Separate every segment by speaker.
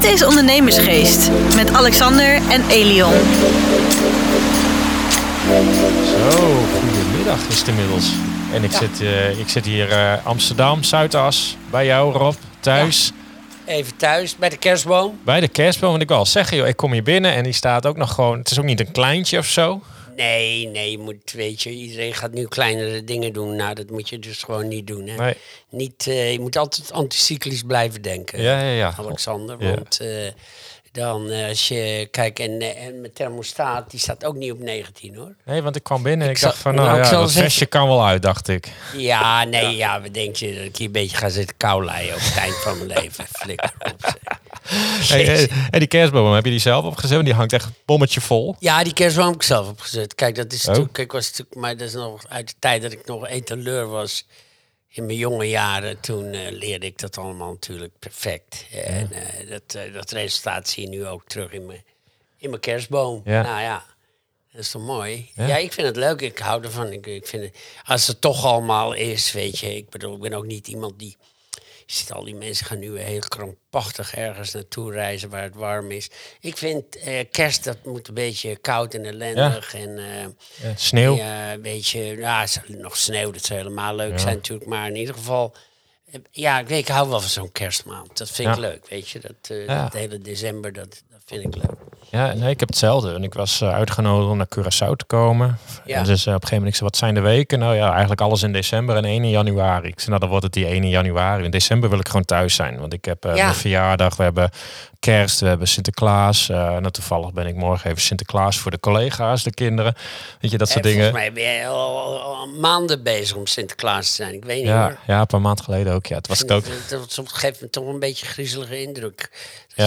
Speaker 1: Dit is Ondernemersgeest met Alexander en Elion.
Speaker 2: Zo, goedemiddag is het inmiddels. En ik, zit, eh, ik zit hier uh, Amsterdam, Zuidas, bij jou Rob, thuis.
Speaker 3: Even thuis, bij de kerstboom.
Speaker 2: Bij de kerstboom, want ik wil al zeggen, joh, ik kom hier binnen en die staat ook nog gewoon... Het is ook niet een kleintje of zo.
Speaker 3: Nee, nee, je moet, weet je, iedereen gaat nu kleinere dingen doen. Nou, dat moet je dus gewoon niet doen. Hè?
Speaker 2: Nee.
Speaker 3: Niet, uh, je moet altijd anticyclisch blijven denken,
Speaker 2: Ja, ja, ja.
Speaker 3: Alexander.
Speaker 2: Ja.
Speaker 3: Want uh, dan uh, als je kijkt, en, en mijn thermostaat, die staat ook niet op 19 hoor.
Speaker 2: Nee, want ik kwam binnen en
Speaker 3: Ik
Speaker 2: ik, dacht van,
Speaker 3: nou,
Speaker 2: nou, ja, dat vestje kan wel uit, dacht ik.
Speaker 3: Ja, nee, ja, wat denk je dat ik hier een beetje ga zitten kouleien op het eind van mijn leven? Flikker op. zeg.
Speaker 2: Hey, en die kerstboom, heb je die zelf opgezet? Want die hangt echt bommetje vol.
Speaker 3: Ja, die kerstboom heb ik zelf opgezet. Kijk, dat is
Speaker 2: Oh.
Speaker 3: natuurlijk, kijk, was natuurlijk, maar dat is nog uit de tijd dat ik nog etaleur was. In mijn jonge jaren, toen eh, leerde ik dat allemaal natuurlijk perfect. En eh, dat, eh, dat resultaat zie je nu ook terug in mijn, in mijn kerstboom.
Speaker 2: Ja.
Speaker 3: Nou ja, dat is toch mooi?
Speaker 2: Ja.
Speaker 3: Ja, ik vind het leuk. Ik hou ervan. Ik, ik vind het, als het toch allemaal is, weet je. Ik bedoel, ik ben ook niet iemand die... Je ziet al die mensen gaan nu heel krampachtig ergens naartoe reizen waar het warm is. Ik vind eh, kerst, dat moet een beetje koud en ellendig. En eh,
Speaker 2: Ja, sneeuw.
Speaker 3: ja, een beetje, ja, nog sneeuw, dat zou helemaal leuk zijn natuurlijk. Maar in ieder geval, eh, ja, ik, weet, ik hou wel van zo'n kerstmaand. Dat vind ik leuk, weet je. Dat hele december, dat, dat vind ik leuk.
Speaker 2: Ja, nee, ik heb hetzelfde. En ik was eh, uitgenodigd om naar Curaçao te komen.
Speaker 3: Ja.
Speaker 2: En dus eh, op een gegeven moment, ik zei, wat zijn de weken? Nou ja, eigenlijk alles in december en 1 in januari. Ik zei, nou dan wordt het die 1 in januari. In december wil ik gewoon thuis zijn. Want ik heb eh,
Speaker 3: Ja.
Speaker 2: mijn verjaardag, we hebben kerst, we hebben Sinterklaas. Eh nou, toevallig ben ik morgen even Sinterklaas voor de collega's, de kinderen. Weet je, dat soort
Speaker 3: En
Speaker 2: dingen.
Speaker 3: Volgens mij ben je al, al- al maanden bezig om Sinterklaas te zijn. Ik weet niet
Speaker 2: Ja,
Speaker 3: hoor.
Speaker 2: ja, een paar maanden geleden ook. Ja, het was ik ook.
Speaker 3: Dat, dat, dat geeft me toch een beetje een griezelige indruk.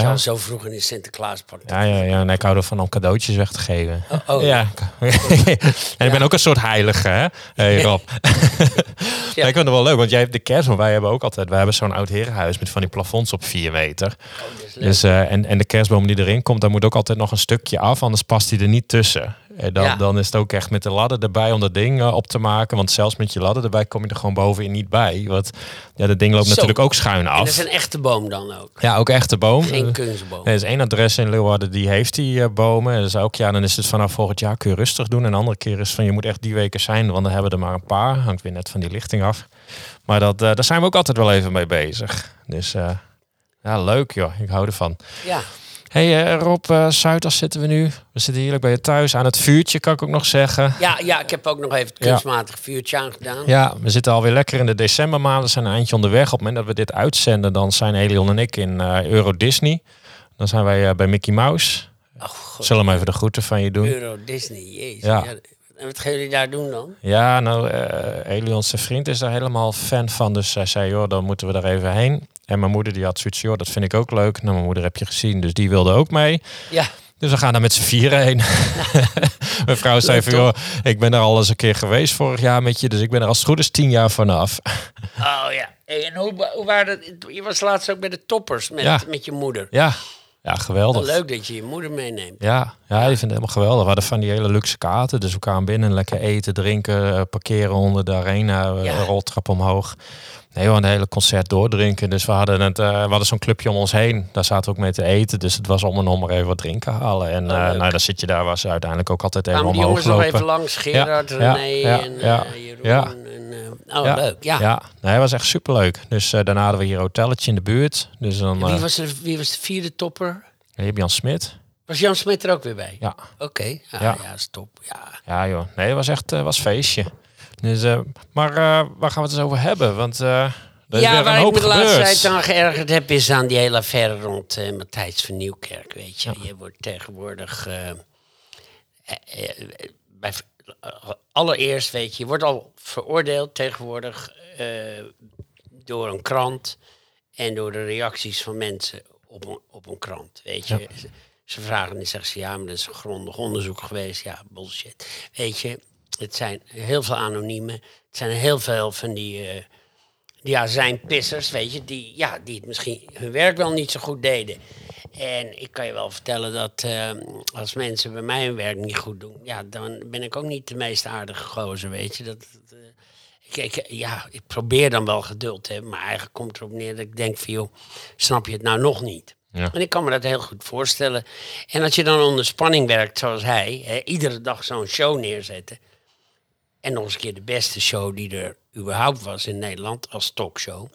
Speaker 3: Al zo vroeg in de Sinterklaaspak.
Speaker 2: Ja, ja, ja. En ik hou ervan om cadeautjes weg te geven.
Speaker 3: Oh, oh.
Speaker 2: Ja. en ik ben ook een soort heilige, hè? Hey, Rob. ja. ik vind het wel leuk, want jij hebt de kerst, maar wij hebben ook altijd... Wij hebben zo'n oud herenhuis met van die plafonds op vier meter.
Speaker 3: Oh.
Speaker 2: Dus, eh, en, en de kerstboom die erin komt, daar moet ook altijd nog een stukje af, anders past die er niet tussen. En dan,
Speaker 3: Ja.
Speaker 2: dan is het ook echt met de ladder erbij om dat ding eh, op te maken. Want zelfs met je ladder erbij kom je er gewoon bovenin niet bij. Want ja, dat ding loopt
Speaker 3: Zo.
Speaker 2: natuurlijk ook schuin
Speaker 3: En dat
Speaker 2: af.
Speaker 3: is een echte boom dan ook.
Speaker 2: Ja, ook echte boom.
Speaker 3: Geen
Speaker 2: Eh,
Speaker 3: kunstboom.
Speaker 2: er is één adres in Leeuwarden, die heeft die eh, bomen. Dus elk jaar dan is het vanaf volgend jaar kun je rustig doen. En een andere keer is van je moet echt die weken zijn, want dan hebben we er maar een paar. Hangt weer net van die lichting af. Maar dat, eh, daar zijn we ook altijd wel even mee bezig. Dus eh, ja, leuk joh. Ik hou ervan.
Speaker 3: Ja.
Speaker 2: Hey, eh, Rob, eh Zuidas zitten we nu. We zitten heerlijk bij je thuis. Aan het vuurtje kan ik ook nog zeggen.
Speaker 3: Ja, ja, ik heb ook nog even het
Speaker 2: Ja.
Speaker 3: kunstmatig vuurtje aangedaan.
Speaker 2: Ja, we zitten alweer lekker in de decembermaanden. Zijn een eindje onderweg. Op het moment dat we dit uitzenden, dan zijn Elion en ik in eh, Euro Disney. Dan zijn wij bij Mickey Mouse.
Speaker 3: Oh, god.
Speaker 2: Zullen we hem even de groeten van je doen?
Speaker 3: Euro Disney, jezus.
Speaker 2: Ja.
Speaker 3: Ja. En wat gaan jullie daar doen dan?
Speaker 2: Ja, nou, eh Elion, zijn vriend, is daar helemaal fan van. Dus hij zei, joh, dan moeten we daar even heen. En mijn moeder die had zoiets, joh, dat vind ik ook leuk. Nou, mijn moeder heb je gezien, dus die wilde ook mee.
Speaker 3: Ja,
Speaker 2: Dus we gaan daar met z'n vieren heen. mijn vrouw zei van, joh, ik ben daar al eens een keer geweest vorig jaar met je. Dus ik ben er als het goed is tien jaar vanaf.
Speaker 3: oh ja. Hey, en hoe, hoe waren dat? Je was laatst ook bij de toppers met,
Speaker 2: Ja.
Speaker 3: met je moeder.
Speaker 2: ja, ja, geweldig.
Speaker 3: Wel leuk dat je je moeder meeneemt.
Speaker 2: Ja, ja, die vindt het helemaal geweldig. We hadden van die hele luxe kaarten. Dus we kwamen binnen, lekker eten, drinken, eh, parkeren onder de arena, eh,
Speaker 3: Ja.
Speaker 2: roltrap omhoog. Nee, we een hele concert doordrinken. Dus we hadden, het, eh, we hadden zo'n clubje om ons heen. Daar zaten we ook mee te eten. Dus het was om en om maar even wat drinken halen. En
Speaker 3: Oh, leuk.
Speaker 2: nou, dan zit je daar, was uiteindelijk ook altijd even
Speaker 3: Kwamen die
Speaker 2: omhoog
Speaker 3: jongens nog
Speaker 2: lopen.
Speaker 3: even langs? Gerard,
Speaker 2: Ja,
Speaker 3: René
Speaker 2: ja,
Speaker 3: en
Speaker 2: ja,
Speaker 3: eh, Jeroen.
Speaker 2: ja.
Speaker 3: En, oh,
Speaker 2: Ja,
Speaker 3: leuk. Ja.
Speaker 2: Ja, nee, was echt superleuk. Dus daarna hadden we hier een hotelletje in de buurt. Dus dan
Speaker 3: Wie, was er, wie was de vierde topper?
Speaker 2: je hebt Jan Smit.
Speaker 3: Was Jan Smit er ook weer bij?
Speaker 2: Ja.
Speaker 3: Oké, ja,
Speaker 2: Ja.
Speaker 3: ja. is top. Ja.
Speaker 2: Ja joh, nee, het was echt was feestje. Dus, eh, maar eh, waar gaan we het eens over hebben? Want er is
Speaker 3: ja,
Speaker 2: weer
Speaker 3: waar
Speaker 2: een
Speaker 3: ik
Speaker 2: hoop
Speaker 3: me de laatste tijd aan geërgerd heb, is aan die hele affaire rond Matthijs van Nieuwkerk. Weet je, je wordt tegenwoordig. bij, allereerst, weet je, je wordt al veroordeeld tegenwoordig door een krant en door de reacties van mensen op een, op een krant. Weet je, ze, ze vragen en zeggen ze ja, maar dat is een grondig onderzoek geweest. Ja, bullshit. Weet je, het zijn heel veel anoniemen. Het zijn heel veel van die. eh, ja, zijn pissers, weet je, die, ja, die het misschien hun werk wel niet zo goed deden. En ik kan je wel vertellen dat eh, als mensen bij mij hun werk niet goed doen, ja, dan ben ik ook niet de meest aardige gozer, weet je. Dat, eh, ik, ik, ja, ik probeer dan wel geduld te hebben, maar eigenlijk komt erop neer dat ik denk van, joh, snap je het nou nog niet?
Speaker 2: Ja.
Speaker 3: En ik kan me dat heel goed voorstellen. En als je dan onder spanning werkt zoals hij, hè, iedere dag zo'n show neerzetten. En nog eens een keer de beste show die er überhaupt was in Nederland als talkshow.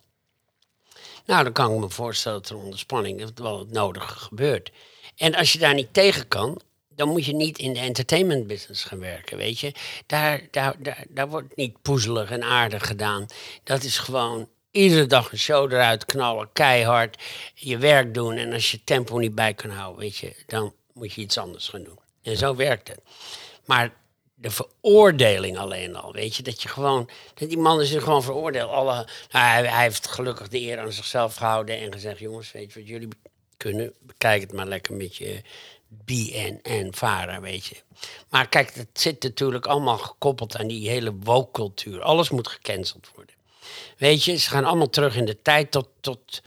Speaker 3: Nou, dan kan ik me voorstellen dat er onder spanning wel het nodige gebeurt. En als je daar niet tegen kan, dan moet je niet in de entertainment business gaan werken, weet je. Daar, daar, daar, daar wordt niet poezelig en aardig gedaan. Dat is gewoon iedere dag een show eruit knallen, keihard, je werk doen. En als je tempo niet bij kan houden, weet je, dan moet je iets anders gaan doen. En zo werkt het. Maar de veroordeling alleen al, weet je, dat je gewoon, dat die man is er gewoon veroordeeld. Alle, nou, hij, heeft gelukkig de eer aan zichzelf gehouden en gezegd, jongens, weet je wat jullie kunnen, bekijk het maar lekker met je BNN varen, weet je. Maar kijk, het zit natuurlijk allemaal gekoppeld aan die hele woke-cultuur. Alles moet gecanceld worden. Weet je, ze gaan allemaal terug in de tijd tot, tot,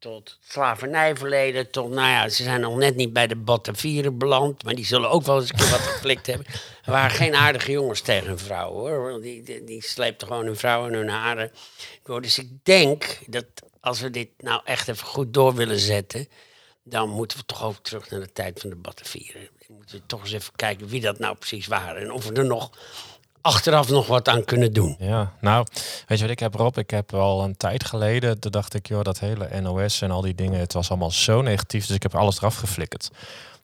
Speaker 3: tot slavernijverleden. Tot, nou ja, ze zijn nog net niet bij de Batavieren beland. Maar die zullen ook wel eens een keer wat geflikt hebben. Er waren geen aardige jongens tegen hun vrouw hoor. Die, die, die sleepten gewoon hun vrouw en hun haren door. Dus ik denk dat als we dit nou echt even goed door willen zetten. Dan moeten we toch ook terug naar de tijd van de Batavieren. Dan moeten we toch eens even kijken wie dat nou precies waren. En of we er nog achteraf nog wat aan kunnen doen.
Speaker 2: Ja, nou, weet je wat ik heb Rob? Ik heb al een tijd geleden, toen dacht ik, joh, dat hele NOS en al die dingen, het was allemaal zo negatief, dus ik heb alles eraf geflikkerd.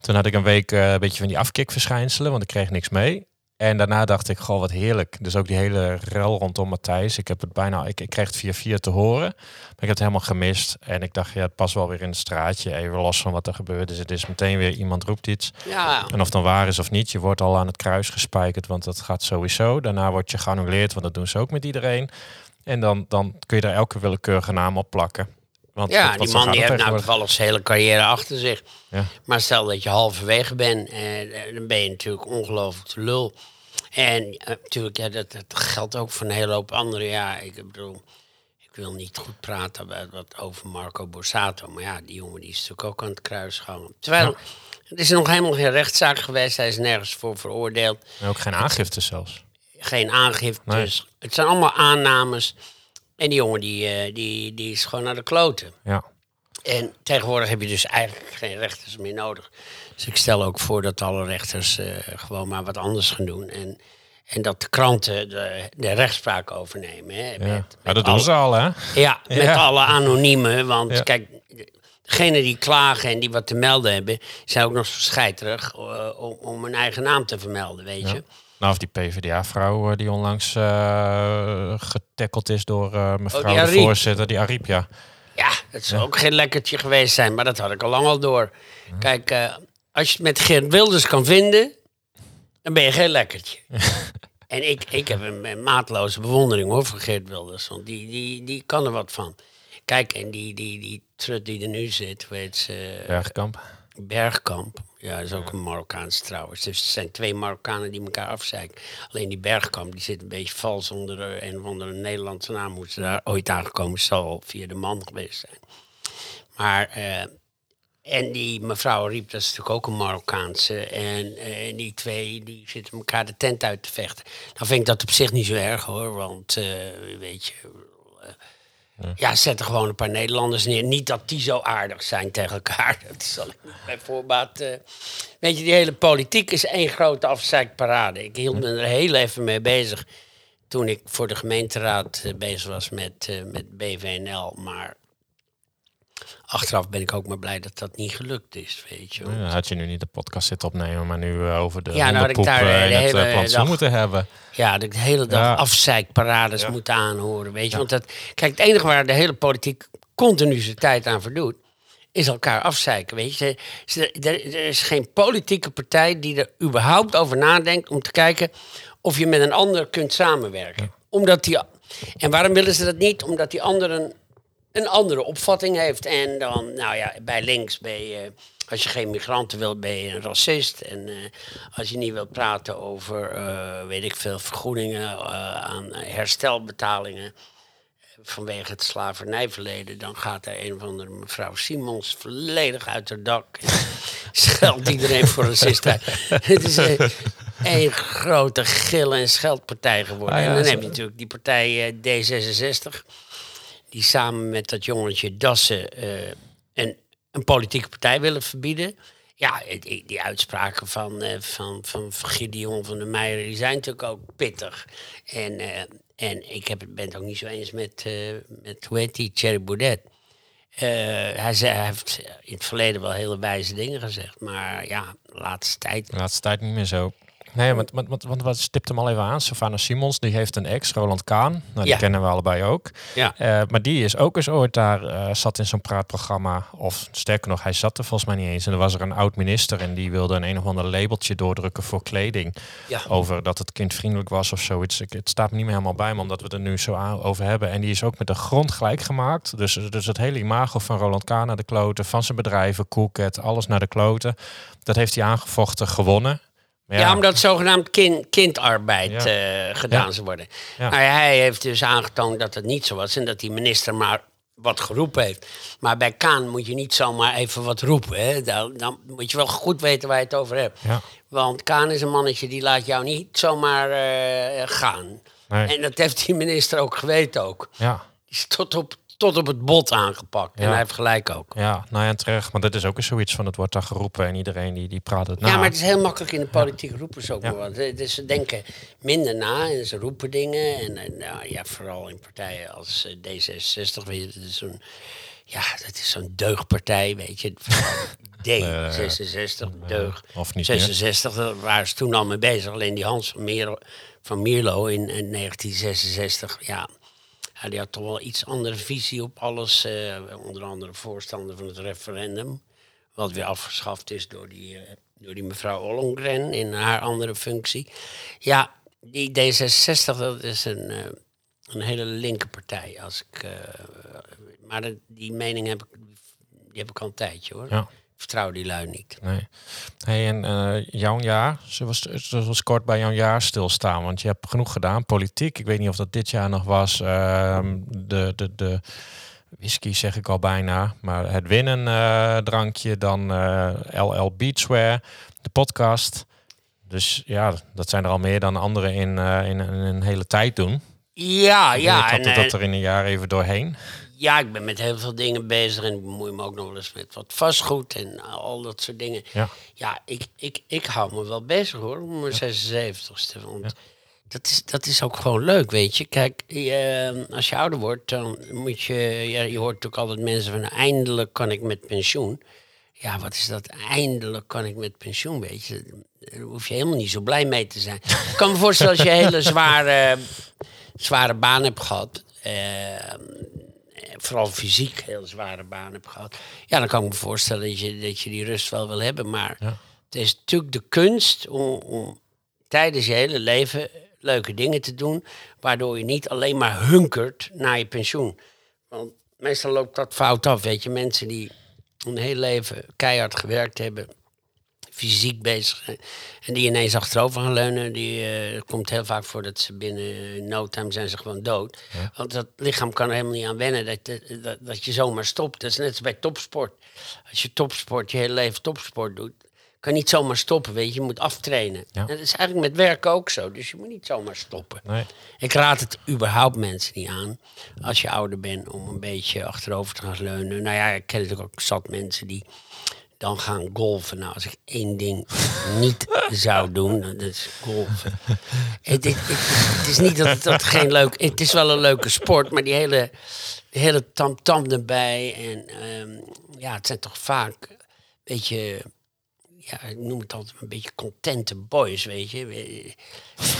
Speaker 2: Toen had ik een week eh, een beetje van die afkikverschijnselen, want ik kreeg niks mee. En daarna dacht ik, goh, wat heerlijk. Dus ook die hele rel rondom Matthijs. Ik heb het bijna, ik, ik kreeg het via vier te horen. Maar ik heb het helemaal gemist. En ik dacht, ja, het past wel weer in het straatje. Even los van wat er gebeurt. Dus het is meteen weer iemand roept iets.
Speaker 3: Ja,
Speaker 2: En of het dan waar is of niet, je wordt al aan het kruis gespijkerd, want dat gaat sowieso. Daarna word je geannuleerd, want dat doen ze ook met iedereen. En dan, dan kun je daar elke willekeurige naam op plakken. Want
Speaker 3: ja die man die heeft nou toevallig zijn hele carrière achter zich.
Speaker 2: Ja.
Speaker 3: Maar stel dat je halverwege bent, eh, dan ben je natuurlijk ongelooflijk te lul. En eh, natuurlijk, ja, dat, dat geldt ook voor een hele hoop anderen. Ja, ik bedoel, ik wil niet goed praten wat over Marco Borsato. Maar ja, die jongen die is natuurlijk ook aan het kruisgangen. Terwijl, er is nog helemaal geen rechtszaak geweest. Hij is nergens voor veroordeeld.
Speaker 2: En ook geen aangifte zelfs.
Speaker 3: Geen aangifte.
Speaker 2: Nee.
Speaker 3: Dus het zijn allemaal aannames. En die jongen die, eh, die, die is gewoon naar de kloten.
Speaker 2: Ja.
Speaker 3: En tegenwoordig heb je dus eigenlijk geen rechters meer nodig. Dus ik stel ook voor dat alle rechters eh, gewoon maar wat anders gaan doen. En, en dat de kranten de, de rechtspraak overnemen. Hè,
Speaker 2: Ja.
Speaker 3: met,
Speaker 2: ja, dat doen ze al, hè?
Speaker 3: Ja, met
Speaker 2: Ja.
Speaker 3: alle anoniemen. Want
Speaker 2: Ja.
Speaker 3: kijk, degenen die klagen en die wat te melden hebben... zijn ook nog zo scheiterig eh, om, om hun eigen naam te vermelden, weet je.
Speaker 2: Nou, of die PvdA-vrouw eh, die onlangs eh getackeld is door eh, mevrouw
Speaker 3: Oh, die
Speaker 2: de voorzitter, die Ariep, ja.
Speaker 3: Ja, het zou ook geen lekkertje geweest zijn, maar dat had ik al lang al door. Kijk, als je het met Geert Wilders kan vinden, dan ben je geen lekkertje. en ik, ik heb een, een maatloze bewondering hoor voor Geert Wilders, want die, die, die kan er wat van. Kijk, en die, die, die trut die er nu zit, weet ze,
Speaker 2: Bergkamp.
Speaker 3: Bergkamp. Ja, dat is ook een Marokkaans trouwens. Dus het zijn twee Marokkanen die elkaar afzeiken. Alleen die Bergkamp die zit een beetje vals onder een of andere Nederlandse naam. Hoe ze daar ooit aangekomen zal via de man geweest zijn. Maar, eh, en die mevrouw Riep, dat is natuurlijk ook een Marokkaanse. En eh, die twee die zitten elkaar de tent uit te vechten. Dan vind ik dat op zich niet zo erg hoor. Want, eh, weet je, ja, zet er gewoon een paar Nederlanders neer. Niet dat die zo aardig zijn tegen elkaar. Dat ik niet bij voorbaat. eh. Weet je, die hele politiek is één grote afzeikparade. Ik hield me er heel even mee bezig. toen ik voor de gemeenteraad eh, bezig was met, eh, met BVNL. Maar achteraf ben ik ook maar blij dat dat niet gelukt is, weet je.
Speaker 2: Ja, had je nu niet de podcast zitten opnemen, maar nu eh, over de
Speaker 3: Ja, nou had ik daar,
Speaker 2: eh,
Speaker 3: eh, de
Speaker 2: het
Speaker 3: hele
Speaker 2: eh, plantsoen
Speaker 3: dag-
Speaker 2: moeten hebben.
Speaker 3: Ja, dat ik de hele dag
Speaker 2: Ja.
Speaker 3: afzeikparades moet aanhoren, weet je. Want dat, kijk, het enige waar de hele politiek continu zijn tijd aan verdoet... is elkaar afzeiken, weet je. Er, is geen politieke partij die er überhaupt over nadenkt... om te kijken of je met een ander kunt samenwerken. Omdat die... En waarom willen ze dat niet? Omdat die ander een, andere opvatting heeft. En dan, nou ja, bij links ben je... Als je geen migranten wilt, ben je een racist. En eh, als je niet wilt praten over, eh, weet ik veel, vergoedingen eh, aan herstelbetalingen vanwege het slavernijverleden, dan gaat er een of andere mevrouw Simons volledig uit haar dak. Scheldt iedereen voor racist uit. Het is een, een grote gil- en scheldpartij geworden.
Speaker 2: Ah ja,
Speaker 3: en dan heb je natuurlijk die partij eh, D66, die samen met dat jongetje Dassen eh, een, een politieke partij willen verbieden. Ja, die, die uitspraken van, uh, van, van, Gideon van der Meijer die zijn natuurlijk ook pittig. En, uh, en ik heb, ben het ook niet zo eens met, uh, met hoe heet die, Thierry Baudet. hij, heeft in het verleden wel hele wijze dingen gezegd. Maar ja, laatste tijd...
Speaker 2: De laatste tijd niet meer zo. Nee, want, want, want, want wat stipt hem al even aan. Savannah Simons, die heeft een ex, Roland Kaan. Nou, die
Speaker 3: Ja.
Speaker 2: kennen we allebei ook.
Speaker 3: Ja.
Speaker 2: Eh, maar die is ook eens ooit daar, eh, zat in zo'n praatprogramma. Of sterker nog, hij zat er volgens mij niet eens. En er was er een oud-minister en die wilde een een of ander labeltje doordrukken voor kleding.
Speaker 3: Ja.
Speaker 2: Over dat het kindvriendelijk was of zoiets. Ik, het staat me niet meer helemaal bij me, omdat we het er nu zo aan, over hebben. En die is ook met de grond gelijk gemaakt. Dus, dus het hele imago van Roland Kaan naar de kloten, van zijn bedrijven, Coolcat, alles naar de kloten. Dat heeft hij aangevochten, gewonnen. Maar
Speaker 3: Ja, omdat zogenaamd kind, kindarbeid
Speaker 2: Ja.
Speaker 3: eh, gedaan
Speaker 2: Ja.
Speaker 3: zou worden.
Speaker 2: Ja.
Speaker 3: Maar hij heeft dus aangetoond dat het niet zo was en dat die minister maar wat geroepen heeft. Maar bij Kaan moet je niet zomaar even wat roepen. Hè? Dan, dan moet je wel goed weten waar je het over hebt.
Speaker 2: Ja.
Speaker 3: Want Kaan is een mannetje die laat jou niet zomaar eh, gaan.
Speaker 2: Nee.
Speaker 3: En dat heeft die minister ook geweten ook.
Speaker 2: Ja,
Speaker 3: Die is tot op, tot op het bot aangepakt. En hij heeft gelijk ook.
Speaker 2: ja, nou ja, terecht. Maar dat is ook eens zoiets van, het wordt daar geroepen en iedereen die, die praat het na.
Speaker 3: Ja, maar het is heel makkelijk in de politiek roepen ze ook wel Dus ze denken minder na en ze roepen dingen. En, en nou, ja, vooral in partijen als eh, D66, weet je, dat is zo'n... Ja, dat is zo'n deugdpartij, weet je. Vooral D66, deugd.
Speaker 2: of niet meer.
Speaker 3: 66, daar waren ze toen al mee bezig. Alleen die Hans van, Meer, van Mierlo in, in 1966, ja... die had toch wel iets andere visie op alles. eh, onder andere voorstander van het referendum. Wat weer afgeschaft is door die, eh, door die mevrouw Ollongren in haar andere functie. Ja, die D66, dat is een, eh, een hele linker partij. Als ik, maar die mening heb ik, die heb ik al een tijdje hoor.
Speaker 2: Ja.
Speaker 3: Vertrouw die lui niet.
Speaker 2: Nee. Hey, en eh, jouw jaar, zullen we s- zullen we eens kort bij jouw jaar stilstaan? Want je hebt genoeg gedaan. Politiek, ik weet niet of dat dit jaar nog was. Ehm, de, de, de whisky zeg ik al bijna. Maar het winnen eh, drankje, dan eh, LL Beachwear, de podcast. Dus ja, dat zijn er al meer dan anderen in, eh, in, in een hele tijd doen.
Speaker 3: Ja, ja.
Speaker 2: ik had
Speaker 3: en,
Speaker 2: dat
Speaker 3: eh,
Speaker 2: er in een jaar even doorheen.
Speaker 3: Ja, ik ben met heel veel dingen bezig en ik bemoei me ook nog wel eens met wat vastgoed en al dat soort dingen.
Speaker 2: Ja.
Speaker 3: Ja, ik, ik, ik hou me wel bezig hoor, om mijn 76ste. Want dat, is, dat is ook gewoon leuk, weet je. Kijk, je, als je ouder wordt, dan moet je... Ja, je hoort natuurlijk altijd mensen van eindelijk kan ik met pensioen. Ja, wat is dat? Eindelijk kan ik met pensioen, weet je. Daar hoef je helemaal niet zo blij mee te zijn. ik kan me voorstellen als je een hele zware, zware baan hebt gehad... eh, vooral fysiek heel zware baan hebt gehad. Ja, dan kan ik me voorstellen dat je, dat je die rust wel wil hebben. Maar
Speaker 2: Ja.
Speaker 3: het is natuurlijk de kunst om, om tijdens je hele leven leuke dingen te doen. Waardoor je niet alleen maar hunkert naar je pensioen. Want meestal loopt dat fout af. Weet je, mensen die hun hele leven keihard gewerkt hebben fysiek bezig zijn. En die ineens achterover gaan leunen, die eh, komt heel vaak voor dat ze binnen no time zijn ze gewoon dood. Want dat lichaam kan er helemaal niet aan wennen dat, dat, dat je zomaar stopt. Dat is net als bij topsport. Als je topsport, je hele leven topsport doet, kan je niet zomaar stoppen, weet je. Je moet aftrainen.
Speaker 2: Ja.
Speaker 3: En dat is eigenlijk met werk ook zo. Dus je moet niet zomaar stoppen.
Speaker 2: Nee.
Speaker 3: Ik raad het überhaupt mensen niet aan, als je ouder bent, om een beetje achterover te gaan leunen. Nou ja, ik ken natuurlijk ook zat mensen die dan gaan golfen. Nou, als ik één ding niet zou doen, dat is golfen. Het, het, het- het is niet dat dat geen leuk... Het is wel een leuke sport, maar die hele, die hele tamtam erbij. En ehm, ja, het zijn toch vaak een beetje... Ja, ik noem het altijd een beetje contente boys, weet je.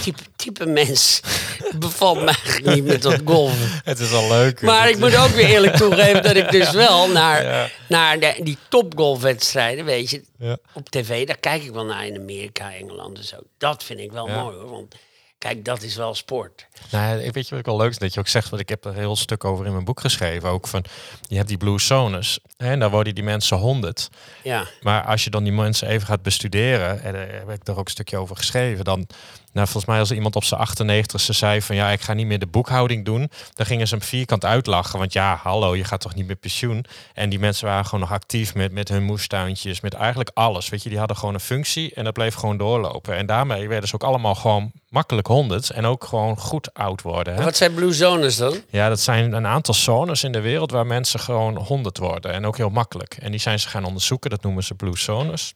Speaker 3: Type, type mens bevalt me eigenlijk niet met dat golven.
Speaker 2: Het is al leuk.
Speaker 3: Maar ik moet ook weer eerlijk toegeven dat ik dus wel naar,
Speaker 2: Ja.
Speaker 3: naar de, die topgolfwedstrijden, weet je,
Speaker 2: Ja.
Speaker 3: op tv, daar kijk ik wel naar in Amerika, Engeland en zo. Dat vind ik wel mooi hoor, want kijk, dat is wel sport.
Speaker 2: Nou, ik weet je wat ik wel leuk is? Dat je ook zegt, want ik heb er een heel stuk over in mijn boek geschreven. Ook van, je hebt die blue zones. hè, En daar worden die mensen honderd.
Speaker 3: Ja,
Speaker 2: Maar als je dan die mensen even gaat bestuderen, en daar heb ik er ook een stukje over geschreven, dan, Nou, volgens mij als iemand op zijn 98ste zei van ja, ik ga niet meer de boekhouding doen, dan gingen ze hem vierkant uitlachen. Want ja, hallo, je gaat toch niet meer pensioen? En die mensen waren gewoon nog actief met, met hun moestuintjes, met eigenlijk alles. Weet je, die hadden gewoon een functie en dat bleef gewoon doorlopen. En daarmee werden ze ook allemaal gewoon makkelijk honderd en ook gewoon goed oud worden. Hè?
Speaker 3: Wat zijn blue zones dan?
Speaker 2: Ja, dat zijn een aantal zones in de wereld waar mensen gewoon honderd worden. En ook heel makkelijk. En die zijn ze gaan onderzoeken, dat noemen ze blue zones.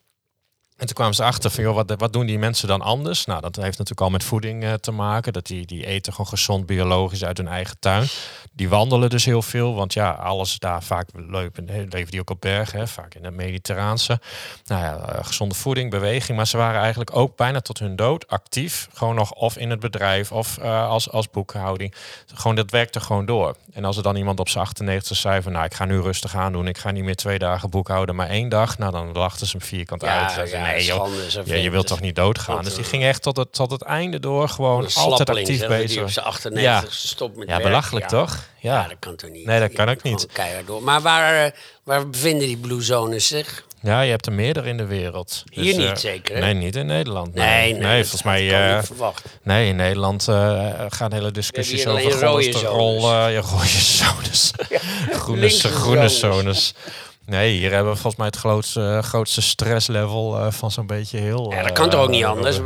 Speaker 2: En toen kwamen ze achter van, joh, wat, wat doen die mensen dan anders? Nou, dat heeft natuurlijk al met voeding uh, te maken. Dat die, die eten gewoon gezond biologisch uit hun eigen tuin. Die wandelen dus heel veel, want ja, alles daar vaak leven, leven die ook op bergen, hè, vaak in het Mediterraanse. Nou ja, uh, gezonde voeding, beweging. Maar ze waren eigenlijk ook bijna tot hun dood actief. Gewoon nog of in het bedrijf of uh, als, als boekhouding. Gewoon, dat werkte gewoon door. En als er dan iemand op zijn 98 zei van, nou, ik ga nu rustig aan doen. Ik ga niet meer twee dagen boekhouden, maar één dag. Nou, dan lachten ze hem vierkant
Speaker 3: Ja,
Speaker 2: uit.
Speaker 3: ja,
Speaker 2: nee,
Speaker 3: schande,
Speaker 2: ja, je wilt toch niet doodgaan?
Speaker 3: Want,
Speaker 2: Dus die
Speaker 3: eh,
Speaker 2: ging echt tot het, tot het einde door. Gewoon altijd actief
Speaker 3: Die
Speaker 2: bezig.
Speaker 3: op zijn 98 stopt met
Speaker 2: Ja, belachelijk
Speaker 3: Ja.
Speaker 2: toch?
Speaker 3: Ja.
Speaker 2: Ja.
Speaker 3: dat kan toch niet?
Speaker 2: Nee, dat
Speaker 3: Die
Speaker 2: kan ook niet.
Speaker 3: Door. Maar waar, eh, waar bevinden die blue zones zich?
Speaker 2: Ja, je hebt er meerdere in de wereld.
Speaker 3: Hier niet
Speaker 2: eh,
Speaker 3: zeker, hè?
Speaker 2: Nee, niet in Nederland.
Speaker 3: Nee, nee, dat
Speaker 2: volgens mij.
Speaker 3: niet
Speaker 2: nee, in Nederland gaan hele discussies over
Speaker 3: rode
Speaker 2: eh, ja, rode zones. groene, groene
Speaker 3: zones.
Speaker 2: Nee, hier hebben we volgens mij het grootste, eh, grootste stresslevel eh, van zo'n beetje heel.
Speaker 3: Ja, dat kan toch ook niet
Speaker 2: eh,
Speaker 3: anders?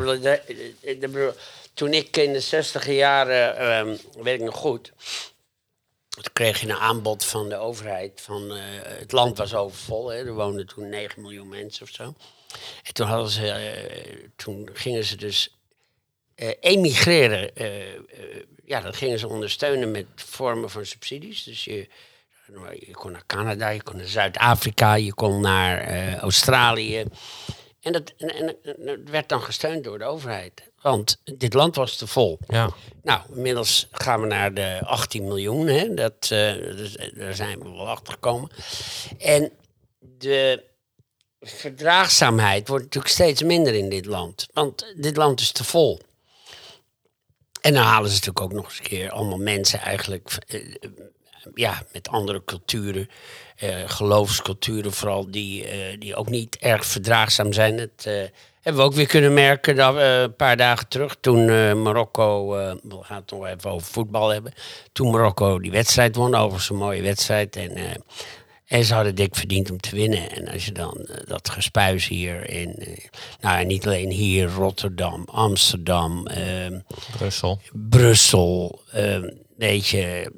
Speaker 3: Toen ik in de 60 jaren, ehm, weet ik nog goed, toen kreeg je een aanbod van de overheid. Van, eh, het land was overvol, hè, er woonden toen 9 miljoen mensen of zo. En toen, hadden ze, eh, toen gingen ze dus eh, emigreren. eh, eh, ja, dat gingen ze ondersteunen met vormen van subsidies. Dus je, je kon naar Canada, je kon naar Zuid-Afrika, je kon naar eh, Australië. En dat, en, en, en dat werd dan gesteund door de overheid. Want dit land was te vol.
Speaker 2: Ja,
Speaker 3: Nou, inmiddels gaan we naar de 18 miljoen. Hè? Dat, eh, dus, eh, daar zijn we wel achter gekomen. En de verdraagzaamheid wordt natuurlijk steeds minder in dit land. Want dit land is te vol. En dan halen ze natuurlijk ook nog eens een keer allemaal mensen eigenlijk... ja, met andere culturen, eh, geloofsculturen vooral, die, eh, die ook niet erg verdraagzaam zijn. Het eh, hebben we ook weer kunnen merken dat, een paar dagen terug, toen Marokko, we gaan het nog even over voetbal hebben, toen Marokko die wedstrijd won, overigens een mooie wedstrijd. En, en ze hadden dik verdiend om te winnen. En als je dan dat gespuis hier in, nou niet alleen hier, Rotterdam, Amsterdam,
Speaker 2: Brussel.
Speaker 3: Brussel, weet je,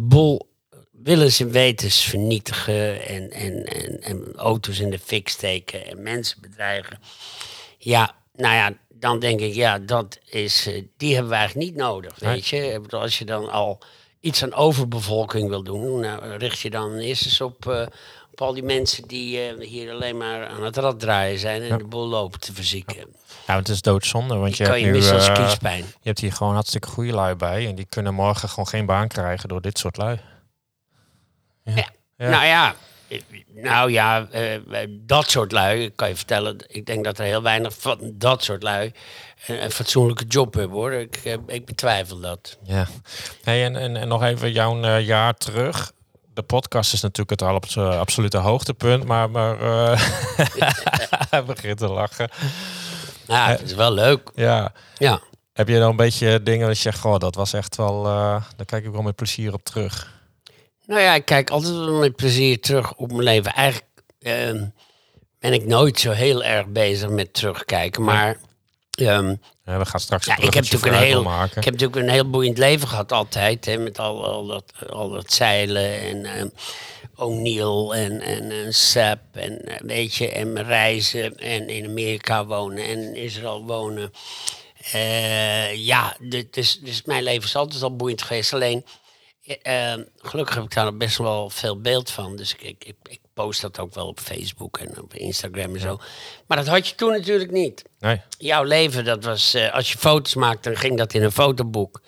Speaker 3: boel willens en wetens vernietigen en, en, en, en auto's in de fik steken en mensen bedreigen. Ja, nou ja, dan denk ik, ja, dat is, eh, die hebben we eigenlijk niet nodig, weet je. Als je dan al iets aan overbevolking wil doen, nou, richt je dan eerst eens op, eh, op al die mensen die eh, hier alleen maar aan het rad draaien zijn en de boel lopen te verzieken.
Speaker 2: Ja, want het is doodzonde. Want
Speaker 3: Die
Speaker 2: je
Speaker 3: kan
Speaker 2: hebt
Speaker 3: je missen als
Speaker 2: eh,
Speaker 3: kiespijn.
Speaker 2: je hebt hier gewoon hartstikke goede lui bij. En die kunnen morgen gewoon geen baan krijgen door dit soort lui.
Speaker 3: Ja.
Speaker 2: Ja.
Speaker 3: Nou ja, nou ja, eh, dat soort lui, ik kan je vertellen, ik denk dat er heel weinig van dat soort lui een, een fatsoenlijke job hebben hoor. Ik, ik betwijfel dat.
Speaker 2: Ja. Hey, en, en, en nog even jouw jaar terug. De podcast is natuurlijk het al op eh, absolute hoogtepunt, maar, maar eh, hij begint te lachen.
Speaker 3: Nou, het is wel leuk.
Speaker 2: Ja.
Speaker 3: Ja.
Speaker 2: Heb je dan een beetje dingen dat je zegt, goh, dat was echt wel, eh daar kijk ik wel met plezier op terug.
Speaker 3: Nou ja, ik kijk altijd wel met plezier terug op mijn leven. Eigenlijk ben ik nooit zo heel erg bezig met terugkijken, maar... ehm,
Speaker 2: Ja, we gaan straks
Speaker 3: Ja, ik heb natuurlijk een heel,
Speaker 2: maken.
Speaker 3: ik heb natuurlijk een heel boeiend leven gehad altijd, hè, met al, al, dat, al dat zeilen en ehm, O'Neill en, en, en Sap en eh, weet je, en reizen en in Amerika wonen en in Israël wonen. Eh, ja, dit is, dus mijn leven is altijd al boeiend geweest. Alleen, eh, eh, gelukkig heb ik daar best wel veel beeld van. Dus ik, ik, ik, post dat ook wel op Facebook en op Instagram en zo. Maar dat had je toen natuurlijk niet
Speaker 2: Nee,
Speaker 3: jouw leven, dat was, eh, als je foto's maakte, dan ging dat in een fotoboek.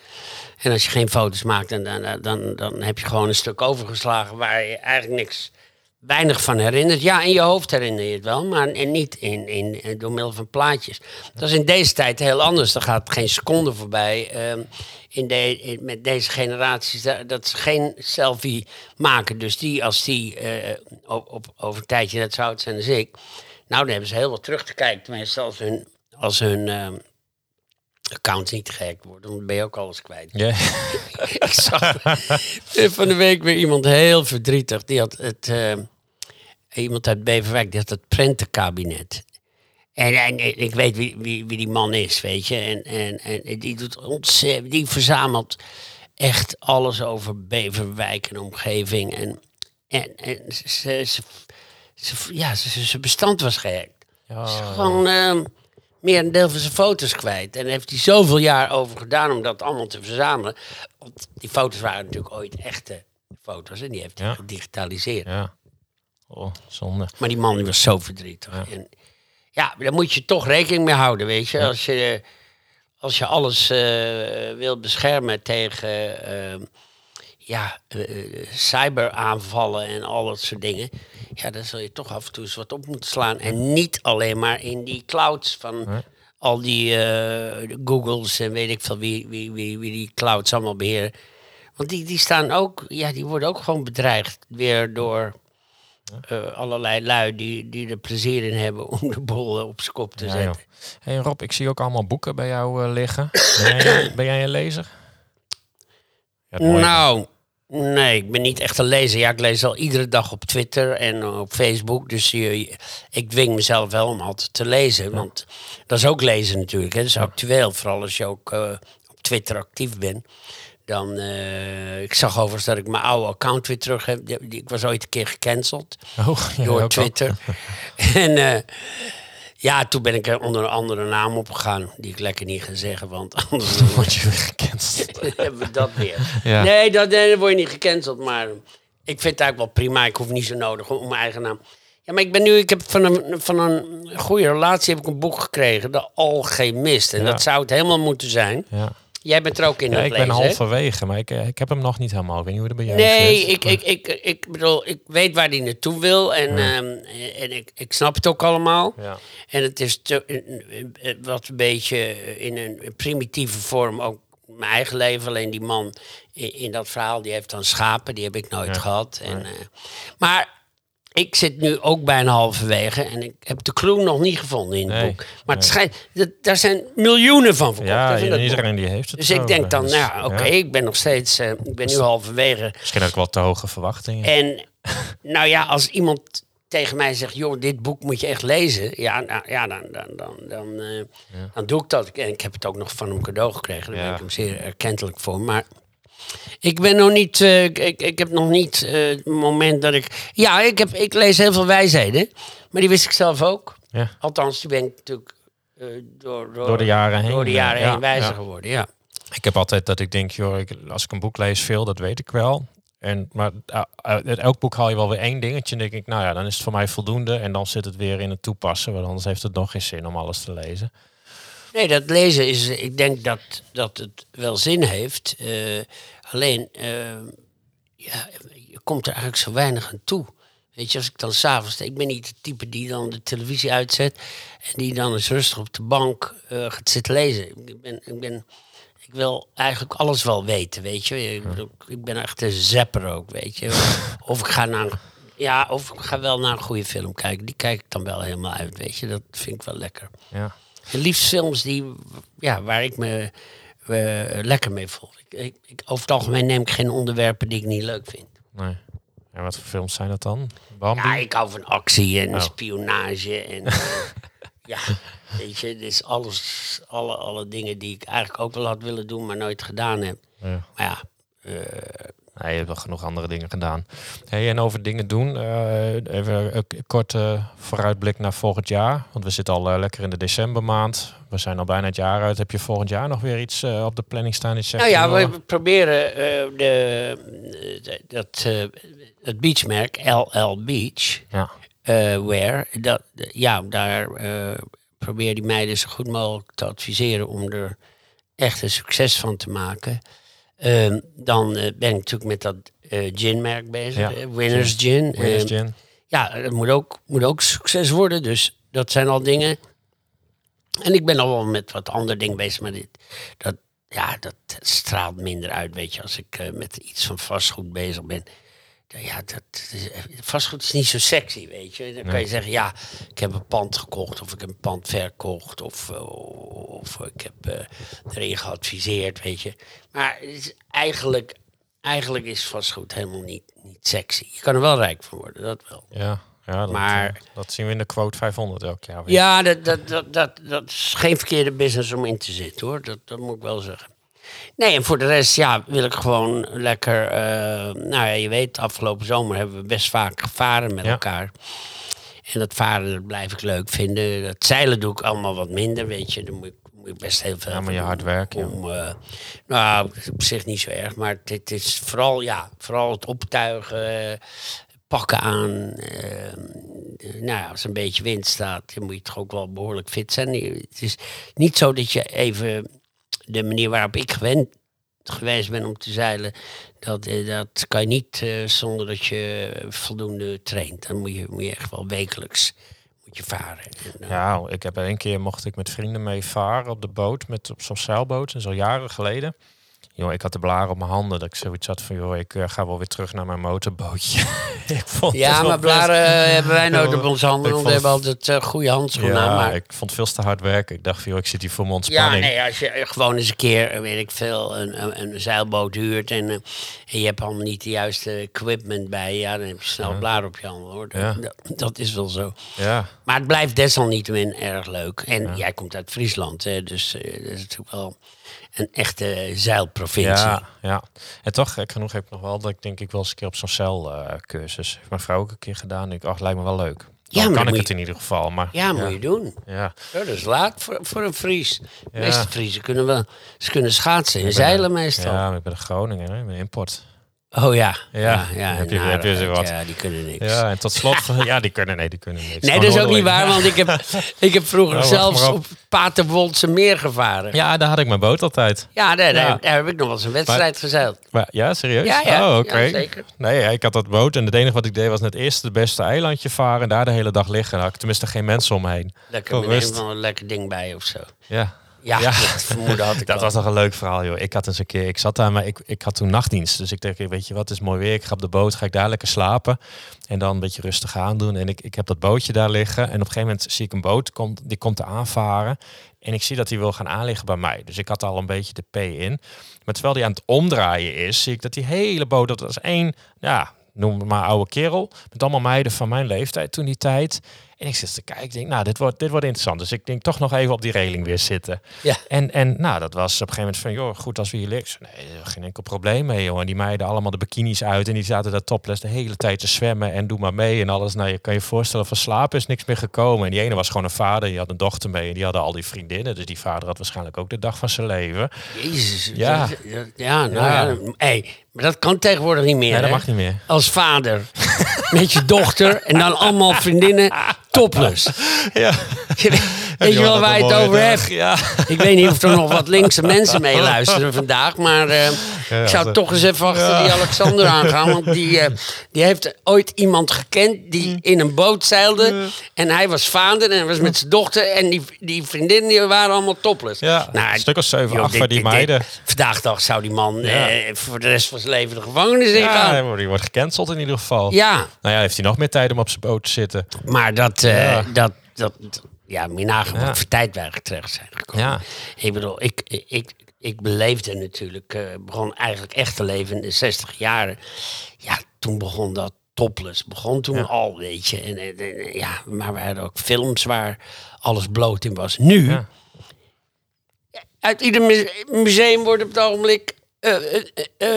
Speaker 3: En als je geen foto's maakte, dan, dan, dan, dan heb je gewoon een stuk overgeslagen waar je eigenlijk niks, weinig van herinnert. Ja, in je hoofd herinner je het wel, maar en niet in, in, in- door middel van plaatjes. Dat is in deze tijd heel anders. Er gaat geen seconde voorbij ehm, in de, met deze generaties dat, dat ze geen selfie maken. Dus die, als die eh, op, op, over een tijdje net zo oud zijn als ik... Nou, dan hebben ze heel wat terug te kijken. Tenminste, als hun, als hun ehm, accounts niet gehackt worden, dan ben je ook alles kwijt.
Speaker 2: Ja.
Speaker 3: ik zag van de week weer iemand heel verdrietig. Die had het, eh, iemand uit Beverwijk, die had het prentenkabinet. En, en ik weet wie, wie, wie die man is, weet je. En, en, en die doet ontzettend, die verzamelt echt alles over Beverwijk en omgeving. En, en, en ze, ze, ze- ja, ze, ze bestand was gehackt.
Speaker 2: Ja.
Speaker 3: Ze is gewoon ehm, meer een deel van zijn foto's kwijt. En heeft hij zoveel jaar over gedaan om dat allemaal te verzamelen. Want die foto's waren natuurlijk ooit echte foto's en die heeft hij
Speaker 2: Ja.
Speaker 3: gedigitaliseerd.
Speaker 2: ja. Oh, zonde.
Speaker 3: Maar die man die was zo verdrietig. Ja. En ja, daar moet je toch rekening mee houden, weet je. Als je, als je alles eh wilt beschermen tegen eh, ja, eh, cyberaanvallen en al dat soort dingen. Ja, dan zul je toch af en toe eens wat op moeten slaan. En niet alleen maar in die clouds van al die Googles en weet ik veel wie, wie, wie, wie die clouds allemaal beheren. Want die, die staan ook, ja, die worden ook gewoon bedreigd weer door eh, allerlei lui die, die er plezier in hebben om de bol op zijn kop te
Speaker 2: Ja, joh.
Speaker 3: zetten.
Speaker 2: Hey Rob, ik zie ook allemaal boeken bij jou eh, liggen. Ben jij, ben jij een lezer?
Speaker 3: Nou, nee, ik ben niet echt een lezer. Ja, ik lees al iedere dag op Twitter en op Facebook. Dus je, ik dwing mezelf wel om altijd te lezen. Want dat is ook lezen natuurlijk. Hè. Dat is actueel, vooral als je ook eh, op Twitter actief bent. Dan, eh, ik zag overigens dat ik mijn oude account weer terug heb. Ik was ooit een keer gecanceld.
Speaker 2: Oh, ook
Speaker 3: door? Twitter. en eh, ja, toen ben ik er onder een andere naam op gegaan. Die ik lekker niet ga zeggen, want anders
Speaker 2: Word je weer gecanceld.
Speaker 3: hebben we dat weer.
Speaker 2: Ja.
Speaker 3: Nee, dat, nee, dan word je niet gecanceld. Maar ik vind het eigenlijk wel prima. Ik hoef niet zo nodig om mijn eigen naam. Ja, maar ik ben nu, ik heb van een, van een goede relatie heb ik een boek gekregen, De Alchemist. En
Speaker 2: Ja.
Speaker 3: dat zou het helemaal moeten zijn.
Speaker 2: Ja.
Speaker 3: Jij bent er ook in
Speaker 2: Ja, ik ben halverwege, maar ik, eh, ik heb hem nog niet helemaal. Ik weet niet hoe het bij jou
Speaker 3: Nee,
Speaker 2: zit.
Speaker 3: ik, ik, ik, ik bedoel, ik weet waar die naartoe wil en, ehm, en ik, ik snap het ook allemaal.
Speaker 2: Ja.
Speaker 3: En het is te, eh, eh, wat een beetje in een primitieve vorm ook mijn eigen leven. Alleen die man in, in dat verhaal, die heeft dan schapen, die heb ik nooit gehad. En, maar ik zit nu ook bijna halverwege en ik heb de clue nog niet gevonden in het
Speaker 2: Nee,
Speaker 3: boek. Maar het schijnt, dat, daar zijn miljoenen van verkocht.
Speaker 2: Ja, iedereen die heeft het.
Speaker 3: Dus ik denk dan,
Speaker 2: Dus,
Speaker 3: nou ja, oké,
Speaker 2: ja.
Speaker 3: ik ben nog steeds, eh, ik ben nu halverwege.
Speaker 2: Misschien ook wel te hoge verwachtingen.
Speaker 3: En nou ja, als iemand tegen mij zegt, joh, dit boek moet je echt lezen. Ja, nou, ja dan, dan, dan, dan, eh, dan doe ik dat. En ik heb het ook nog van hem cadeau gekregen. Daar
Speaker 2: Ja.
Speaker 3: ben ik hem zeer erkentelijk voor. Maar ik ben nog niet, eh, ik, ik, heb nog niet eh, het moment dat ik... Ja, ik, heb, ik lees heel veel wijsheden. Maar die wist ik zelf ook.
Speaker 2: Ja.
Speaker 3: Althans, die ben ik natuurlijk eh, door, door,
Speaker 2: Door de jaren heen,
Speaker 3: door de jaren
Speaker 2: ja,
Speaker 3: heen wijzer
Speaker 2: ja.
Speaker 3: geworden, ja.
Speaker 2: Ik heb altijd dat ik denk, joh, ik, als ik een boek lees, veel, dat weet ik wel. En, maar uit elk boek haal je wel weer één dingetje. En denk ik, nou ja, dan is het voor mij voldoende. En dan zit het weer in het toepassen. Want anders heeft het nog geen zin om alles te lezen.
Speaker 3: Nee, dat lezen is, ik denk dat, dat het wel zin heeft. Eh, alleen, eh, ja, je komt er eigenlijk zo weinig aan toe. Weet je, als ik dan s'avonds, ik ben niet het type die dan de televisie uitzet en die dan eens rustig op de bank eh, gaat zitten lezen. Ik ben, ik ben, ik wil eigenlijk alles wel weten, weet je. Ik, ik ben echt een zapper ook, weet je. Of ik ga naar, ja, of ik ga wel naar een goede film kijken. Die kijk ik dan wel helemaal uit, weet je. Dat vind ik wel lekker.
Speaker 2: Ja.
Speaker 3: Liefst films die, ja, waar ik me eh, lekker mee voel. Ik, ik, ik- over het algemeen neem ik geen onderwerpen die ik niet leuk vind.
Speaker 2: Nee. En wat voor films zijn dat dan? Bambi?
Speaker 3: Ja, ik hou van actie en
Speaker 2: Oh.
Speaker 3: spionage. En, eh, ja, weet je, dus alles, alle, alle dingen die ik eigenlijk ook wel had willen doen, maar nooit gedaan heb.
Speaker 2: Ja.
Speaker 3: Maar ja,
Speaker 2: Nee, je hebt wel genoeg andere dingen gedaan. Hey, en over dingen doen, eh, even een kort eh, vooruitblik naar volgend jaar. Want we zitten al eh, lekker in de decembermaand. We zijn al bijna het jaar uit. Heb je volgend jaar nog weer iets eh, op de planning staan? Zegt,
Speaker 3: nou ja, we proberen de, dat, het beachmerk, LL Beach,
Speaker 2: Ja,
Speaker 3: wear, dat, ja, daar probeer die meiden zo goed mogelijk te adviseren om er echt een succes van te maken. Ehm, dan eh, ben ik natuurlijk met dat eh ginmerk bezig,
Speaker 2: Ja,
Speaker 3: eh, Winners Gin.
Speaker 2: Winners
Speaker 3: Ehm,
Speaker 2: Gin.
Speaker 3: ja, het moet ook, moet ook succes worden. Dus dat zijn al dingen. En ik ben al wel met wat andere dingen bezig. Maar dit, dat, ja, dat straalt minder uit, weet je. Als ik met iets van vastgoed bezig ben. Dan Ja, dat, is- vastgoed is niet zo sexy, weet je. Dan kan je zeggen, ja, ik heb een pand gekocht. Of ik heb een pand verkocht. Of, eh, Of ik heb eh, erin geadviseerd, weet je. Maar het is eigenlijk, eigenlijk is vastgoed helemaal niet, niet sexy. Je kan er wel rijk van worden, dat wel.
Speaker 2: Ja, ja dat,
Speaker 3: Maar-
Speaker 2: eh, dat zien we in de quote 500 elk jaar weer.
Speaker 3: Ja, dat, dat, dat, dat, dat is geen verkeerde business om in te zitten hoor. Dat, dat moet ik wel zeggen. Nee, en voor de rest, ja, wil ik gewoon lekker. eh, nou ja, je weet, afgelopen zomer hebben we best vaak gevaren met
Speaker 2: Ja.
Speaker 3: elkaar. En dat varen dat blijf ik leuk vinden. Dat zeilen doe ik allemaal wat minder, weet je. Daar moet ik, moet ik best heel veel
Speaker 2: Ja, maar je hard werken.
Speaker 3: Om, eh, nou, op zich niet zo erg. Maar het is vooral, ja, vooral het optuigen, pakken aan. eh, nou ja, als er een beetje wind staat, dan moet je toch ook wel behoorlijk fit zijn. Het is niet zo dat je even de manier waarop ik gewend geweest ben om te zeilen, dat, eh, dat kan je niet eh, zonder dat je voldoende traint. Dan moet je, moet je echt wel wekelijks moet je varen. En, eh,
Speaker 2: Ja, ik heb één keer mocht ik met vrienden mee varen op de boot, met, op zo'n zeilboot, en zo jaren geleden. Joh, ik had de blaren op mijn handen, dat ik zoiets had van, joh, ik eh, ga wel weer terug naar mijn motorbootje. ik vond
Speaker 3: ja, maar blaren eh, hebben wij nooit op onze handen, want we hebben altijd eh, goede handschoenen aan.
Speaker 2: Ja,
Speaker 3: Maar
Speaker 2: ik vond het veel te hard werken. Ik dacht van, joh, ik zit hier voor mijn
Speaker 3: Ja,
Speaker 2: ontspanning.
Speaker 3: nee, als je gewoon eens een keer, weet ik veel, een, een, een zeilboot huurt en, en je hebt allemaal niet de juiste equipment bij, ja, dan heb je snel blaar op je handen hoor. Dat,
Speaker 2: Ja.
Speaker 3: dat, dat is wel zo.
Speaker 2: Ja,
Speaker 3: Maar het blijft desalniettemin erg leuk. En jij komt uit Friesland, hè, dus dat is natuurlijk wel een echte zeilprovincie.
Speaker 2: ja, ja. En toch, gek genoeg heb ik nog wel dat ik denk ik wel eens een keer op zo'n zeilcursus. heeft mijn vrouw ook een keer gedaan. Ik dacht, lijkt me wel leuk.
Speaker 3: Ja,
Speaker 2: Dan
Speaker 3: maar
Speaker 2: kan ik het in ieder geval. Maar
Speaker 3: Ja, moet je doen.
Speaker 2: ja.
Speaker 3: Ja, dat is laat voor, voor een Fries. De
Speaker 2: Ja.
Speaker 3: meeste Friesen kunnen wel ze kunnen schaatsen en zeilen meestal.
Speaker 2: Ja, maar ik ben een Groningen, hè, ik ben import.
Speaker 3: Oh ja.
Speaker 2: Ja,
Speaker 3: ja, ja,
Speaker 2: heb je-
Speaker 3: en
Speaker 2: heb je wat.
Speaker 3: Ja, die kunnen niks.
Speaker 2: Ja, en tot slot, ja, die kunnen, nee, die kunnen niks.
Speaker 3: Nee, dat is ook niet waar, want ik heb, ik heb vroeger
Speaker 2: Oh,
Speaker 3: zelfs
Speaker 2: op.
Speaker 3: op Paterwoldse meer gevaren. Ja,
Speaker 2: Ja, daar had ik mijn boot altijd.
Speaker 3: daar, daar,
Speaker 2: Ja.
Speaker 3: daar heb ik nog wel eens een wedstrijd gezeild.
Speaker 2: Maar, ja, serieus?
Speaker 3: Ja, ja.
Speaker 2: Oh, oké.
Speaker 3: Ja, zeker.
Speaker 2: Nee, ja, ik had dat boot en het enige wat ik deed was net eerst het beste eilandje varen en daar de hele dag liggen. Dan had ik tenminste geen mensen om me heen.
Speaker 3: Lekker met een lekker ding bij of zo.
Speaker 2: Ja.
Speaker 3: Ja,
Speaker 2: Ja.
Speaker 3: dat vermoeden had ik
Speaker 2: Dat was nog een leuk verhaal, joh. Ik had eens een keer, ik zat daar, maar ik, ik had toen nachtdienst. Dus ik dacht, weet je wat, het is mooi weer. Ik ga op de boot, ga ik daar lekker slapen. En dan een beetje rustig aandoen. En ik, ik heb dat bootje daar liggen. En op een gegeven moment zie ik een boot, komt, die komt te aanvaren. En ik zie dat hij wil gaan aanliggen bij mij. Dus ik had al een beetje de P in. Maar terwijl hij aan het omdraaien is, zie ik dat die hele boot, dat was één, ja, noem het maar oude kerel. Met allemaal meiden van mijn leeftijd toen die tijd. En ik zit te kijken, ik denk, nou, dit wordt, dit wordt interessant. Dus ik denk toch nog even op die reling weer zitten.
Speaker 3: Ja.
Speaker 2: En, en nou, dat was op een gegeven moment van, joh, goed als we hier liggen. Nee, geen enkel probleem mee, joh. En die meiden allemaal de bikinis uit en die zaten daar topless de hele tijd te zwemmen en doe maar mee en alles. Nou, je kan je voorstellen, van slapen is niks meer gekomen. En die ene was gewoon een vader, die had een dochter mee en die hadden al die vriendinnen. Dus die vader had waarschijnlijk ook de dag van zijn leven.
Speaker 3: Jezus.
Speaker 2: Ja.
Speaker 3: Ja, ja nou
Speaker 2: Ja.
Speaker 3: ja. hey, maar dat kan tegenwoordig niet meer.
Speaker 2: Nee, dat
Speaker 3: hè?
Speaker 2: mag niet meer.
Speaker 3: Als vader. Met je dochter en dan allemaal vriendinnen topless.
Speaker 2: Ja.
Speaker 3: Weet je wel waar je het over hebt?
Speaker 2: Ja.
Speaker 3: Ik weet niet of er nog wat linkse mensen meeluisteren vandaag, maar eh, ik zou toch eens even achter
Speaker 2: Ja.
Speaker 3: die Alexander aangaan. Want die, eh, die heeft ooit iemand gekend
Speaker 2: Mm.
Speaker 3: die in een boot zeilde. En hij was vader en hij was met zijn dochter. En die, die vriendinnen die waren allemaal topless.
Speaker 2: Ja, een stuk of zeven, acht van die meiden.
Speaker 3: vandaag dag zou die man
Speaker 2: Ja.
Speaker 3: eh, voor de rest van zijn leven de gevangenis
Speaker 2: Ja,
Speaker 3: ingaan.
Speaker 2: wordt- die wordt gecanceld in ieder geval.
Speaker 3: Ja,
Speaker 2: Nou ja, heeft hij nog meer tijd om op zijn boot te zitten.
Speaker 3: maar dat, eh,
Speaker 2: Ja.
Speaker 3: dat, dat, ja,
Speaker 2: Ja.
Speaker 3: voor terecht zijn gekomen.
Speaker 2: Ja.
Speaker 3: Ik bedoel, ik, ik, ik beleefde natuurlijk, eh, begon eigenlijk echt te leven in de 60 jaren. Ja, toen begon dat topless, begon toen
Speaker 2: Ja.
Speaker 3: al, weet je. En, en- en, ja, maar we hadden ook films waar alles bloot in was. Nu,
Speaker 2: Ja.
Speaker 3: uit ieder mu- museum wordt op het ogenblik eh,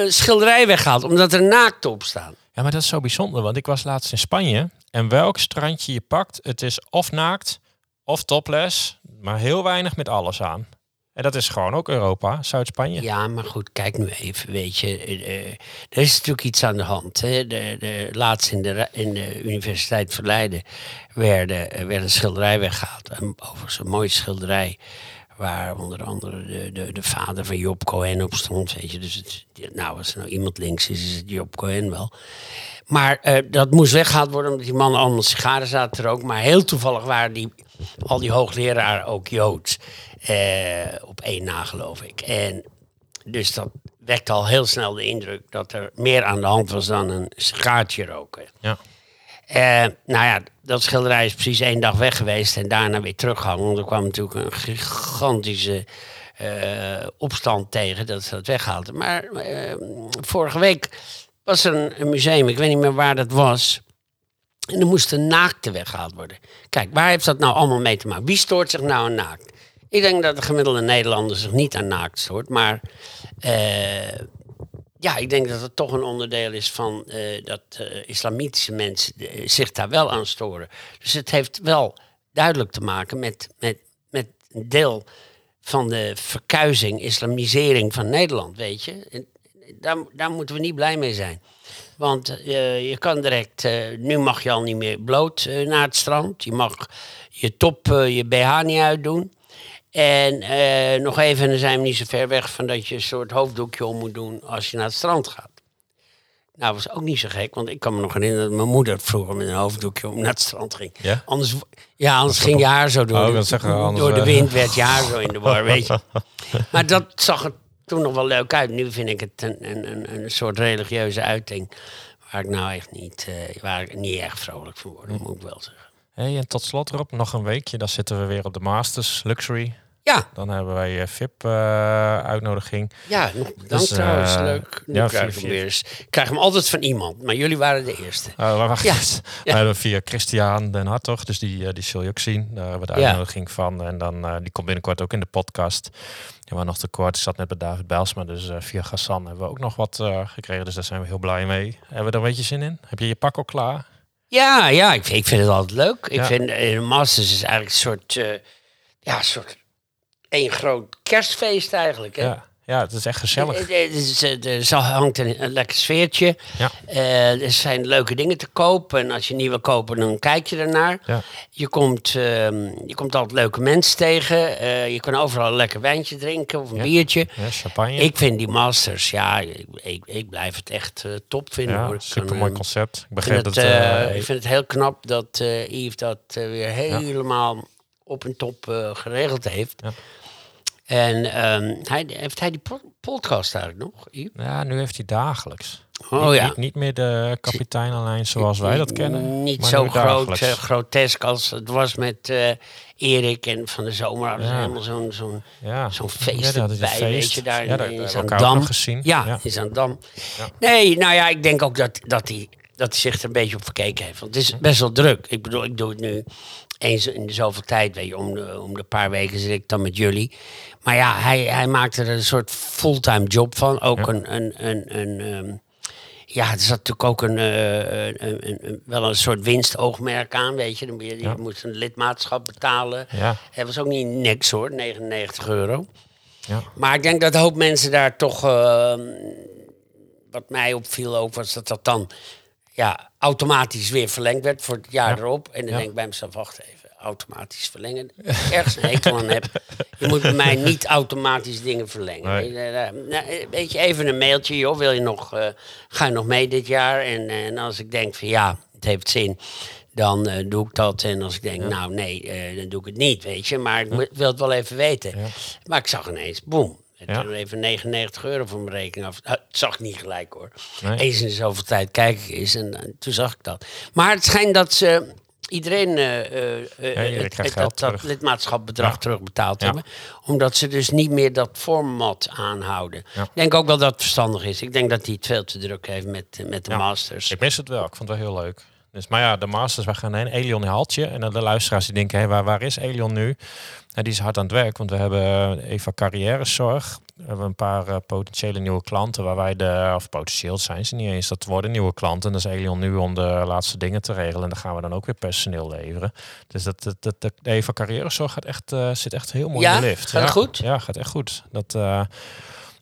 Speaker 3: schilderij weggehaald, omdat er naakt op staan.
Speaker 2: Ja, maar dat is zo bijzonder, want ik was laatst in Spanje. En welk strandje je pakt, het is of naakt of topless, maar heel weinig met alles aan. En dat is gewoon ook Europa, Zuid-Spanje.
Speaker 3: Ja, maar goed, kijk nu even, weet je. eh, eh, er is natuurlijk iets aan de hand. Hè. De, laatst in de, in de Universiteit van Leiden werden, eh, werd een schilderij weggehaald. Overigens een mooie schilderij. Waar onder andere de, de, de vader van Job Cohen op stond. Weet je. Dus het, nou, als er nou iemand links is, is het Job Cohen wel. Maar eh, dat moest weggehaald worden omdat die mannen allemaal sigaren zaten te roken. Maar heel toevallig waren die, al die hoogleraren ook Joods. Eh, op één na, geloof ik. En dus dat wekte al heel snel de indruk dat er meer aan de hand was dan een sigaartje roken.
Speaker 2: Ja.
Speaker 3: Eh, nou ja, dat schilderij is precies één dag weg geweest en daarna weer teruggehangen. Want er kwam natuurlijk een gigantische eh, opstand tegen dat ze dat weghaalden. Maar eh, vorige week was er een, museum, ik weet niet meer waar dat was. En er moesten naakten weggehaald worden. Kijk, waar heeft dat nou allemaal mee te maken? Wie stoort zich nou aan naakt? Ik denk dat de gemiddelde Nederlander zich niet aan naakt stoort. Maar ja, ik denk dat het toch een onderdeel is van eh, dat eh, islamitische mensen eh, zich daar wel aan storen. Dus het heeft wel duidelijk te maken met, met, met een deel van de verkuizing, islamisering van Nederland, weet je. En daar, daar moeten we niet blij mee zijn. Want je kan direct, nu mag je al niet meer bloot naar het strand. Je mag je top, je BH niet uitdoen. En eh, nog even, en dan zijn we niet zo ver weg van dat je een soort hoofddoekje om moet doen als je naar het strand gaat. Nou, was ook niet zo gek, want ik kan me nog herinneren dat mijn moeder vroeger met een hoofddoekje om naar het strand ging.
Speaker 2: Ja?
Speaker 3: Anders, ja, anders ging je haar zo door,
Speaker 2: Oh,
Speaker 3: de,
Speaker 2: zeggen anders,
Speaker 3: door de
Speaker 2: eh.
Speaker 3: wind, werd je haar zo in de war, weet je. Maar dat zag er toen nog wel leuk uit. Nu vind ik het een, een, een, een soort religieuze uiting waar ik nou echt niet, eh, waar ik niet echt vrolijk van word, moet ik wel zeggen.
Speaker 2: Hey, en tot slot erop, nog een weekje. Dan zitten we weer op de Masters Luxury.
Speaker 3: Ja,
Speaker 2: Dan hebben wij eh, VIP-uitnodiging.
Speaker 3: ja, nog bedankt
Speaker 2: Dus, eh,
Speaker 3: trouwens, leuk. Nu
Speaker 2: ja,
Speaker 3: krijg ik hem weer eens. Ik krijg hem altijd van iemand, maar jullie waren de eerste.
Speaker 2: Uh, wacht,
Speaker 3: Ja,
Speaker 2: We hebben via Christian Den Hartog, dus die, eh, die zul je ook zien. Daar hebben we de
Speaker 3: Ja.
Speaker 2: uitnodiging van. En dan, eh, die komt binnenkort ook in de podcast. Die waren nog te kort. Ik zat net bij David Bijlsma, dus eh, via Gassan hebben we ook nog wat eh, gekregen. Dus daar zijn we heel blij mee. Hebben we er een beetje zin in? Heb je je pak al klaar?
Speaker 3: Ja, ja, ik, ik vind het altijd leuk. Ik
Speaker 2: Ja.
Speaker 3: vind eh, de Masters is eigenlijk een soort, eh, ja, een soort één groot kerstfeest eigenlijk. Hè?
Speaker 2: Ja, ja het is echt gezellig.
Speaker 3: Eh, eh, dus, eh, Er hangt een, een lekker sfeertje.
Speaker 2: Ja.
Speaker 3: Er zijn leuke dingen te kopen. En als je niet wil kopen, dan kijk je ernaar.
Speaker 2: Ja.
Speaker 3: Je, komt, ehm, je komt altijd leuke mensen tegen. Je kan overal een lekker wijntje drinken of een
Speaker 2: Ja.
Speaker 3: biertje.
Speaker 2: Ja, champagne.
Speaker 3: Ik vind die Masters, ja, ik, ik, ik blijf het echt top vinden.
Speaker 2: ja,
Speaker 3: hoor.
Speaker 2: Super mooi
Speaker 3: ehm,
Speaker 2: concept. Ik
Speaker 3: vind,
Speaker 2: dat...
Speaker 3: het, ik vind het heel knap dat Yves dat weer helemaal op en top geregeld heeft.
Speaker 2: Ja.
Speaker 3: En ehm, hij, heeft hij die po- podcast eigenlijk nog,
Speaker 2: ja, nu heeft hij dagelijks.
Speaker 3: Oh
Speaker 2: niet,
Speaker 3: ja.
Speaker 2: niet, niet meer de kapiteinenlijn zoals wij dat kennen.
Speaker 3: Niet zo groot, eh, grotesk als het was met eh Erik en van de zomer. ze
Speaker 2: Ja.
Speaker 3: helemaal zo'n zo'n
Speaker 2: ja.
Speaker 3: zo'n
Speaker 2: Ja,
Speaker 3: feest
Speaker 2: dat
Speaker 3: erbij, weet je, daar
Speaker 2: ja, daar,
Speaker 3: in Zandam.
Speaker 2: gezien.
Speaker 3: Ja,
Speaker 2: ja.
Speaker 3: in Zandam.
Speaker 2: Ja.
Speaker 3: Nee, nou ja, ik denk ook dat, dat, hij, dat hij zich er een beetje op verkeken heeft. Want het is best wel druk. Ik bedoel, ik doe het nu eens in zoveel tijd. Weet je, om, de, om de paar weken zit ik dan met jullie. Maar ja, hij, hij maakt er een soort fulltime job van. Ook
Speaker 2: Ja.
Speaker 3: een... een, een, een ehm, ja, er zat natuurlijk ook een, eh, een, een, een- wel een soort winstoogmerk aan, weet je. Je, je
Speaker 2: Ja.
Speaker 3: moet een lidmaatschap betalen.
Speaker 2: Ja.
Speaker 3: Het was ook niet niks hoor, 99 euro.
Speaker 2: Ja.
Speaker 3: Maar ik denk dat een hoop mensen daar toch... eh, wat mij opviel ook, was dat dat dan ja, automatisch weer verlengd werd voor het jaar
Speaker 2: Ja.
Speaker 3: erop. En dan
Speaker 2: Ja.
Speaker 3: denk ik bij mezelf, wacht even, automatisch verlengen. Ergens een hekel aan heb, je moet bij mij niet automatisch dingen verlengen.
Speaker 2: Nee.
Speaker 3: Weet je, eh, nou, Weet je, even een mailtje, joh, wil je nog, eh, ga je nog mee dit jaar? En, en als ik denk van ja, het heeft zin, dan eh, doe ik dat. En als ik denk, nou nee, eh, dan doe ik het niet, weet je. Maar ik wil het wel even weten. Maar ik zag ineens, boem. Het
Speaker 2: Ja.
Speaker 3: even 99 euro voor mijn rekening af. Nou, Het zag ik niet gelijk hoor.
Speaker 2: Nee.
Speaker 3: Eens in zoveel tijd kijk ik eens en eh, toen zag ik dat. Maar het schijnt dat ze iedereen eh,
Speaker 2: iedereen
Speaker 3: het- dat, dat lidmaatschapbedrag
Speaker 2: Ja.
Speaker 3: terugbetaald
Speaker 2: Ja.
Speaker 3: hebben. Omdat ze dus niet meer dat format aanhouden. Ik denk ook wel dat het verstandig is. Ik denk dat hij het veel te druk heeft met, met de masters.
Speaker 2: Ik mis het wel. Ik vond het wel heel leuk. Dus, maar ja, de Masters, wij gaan heen. Elion haalt je. En dan de luisteraars die denken, hé, waar, waar is Elion nu? Die is hard aan het werk, want we hebben eh, Eva Carrièrezorg. We hebben een paar eh, potentiële nieuwe klanten waar wij de, of potentieel zijn ze niet eens, dat worden nieuwe klanten. En dat is Elion nu om de laatste dingen te regelen. En dan gaan we dan ook weer personeel leveren. Dus dat, dat, dat, dat- de Eva Carrièrezorg gaat echt, eh, zit echt heel mooi
Speaker 3: Ja?
Speaker 2: in de lift.
Speaker 3: Gaat
Speaker 2: ja,
Speaker 3: goed?
Speaker 2: Ja, gaat echt goed. Dat,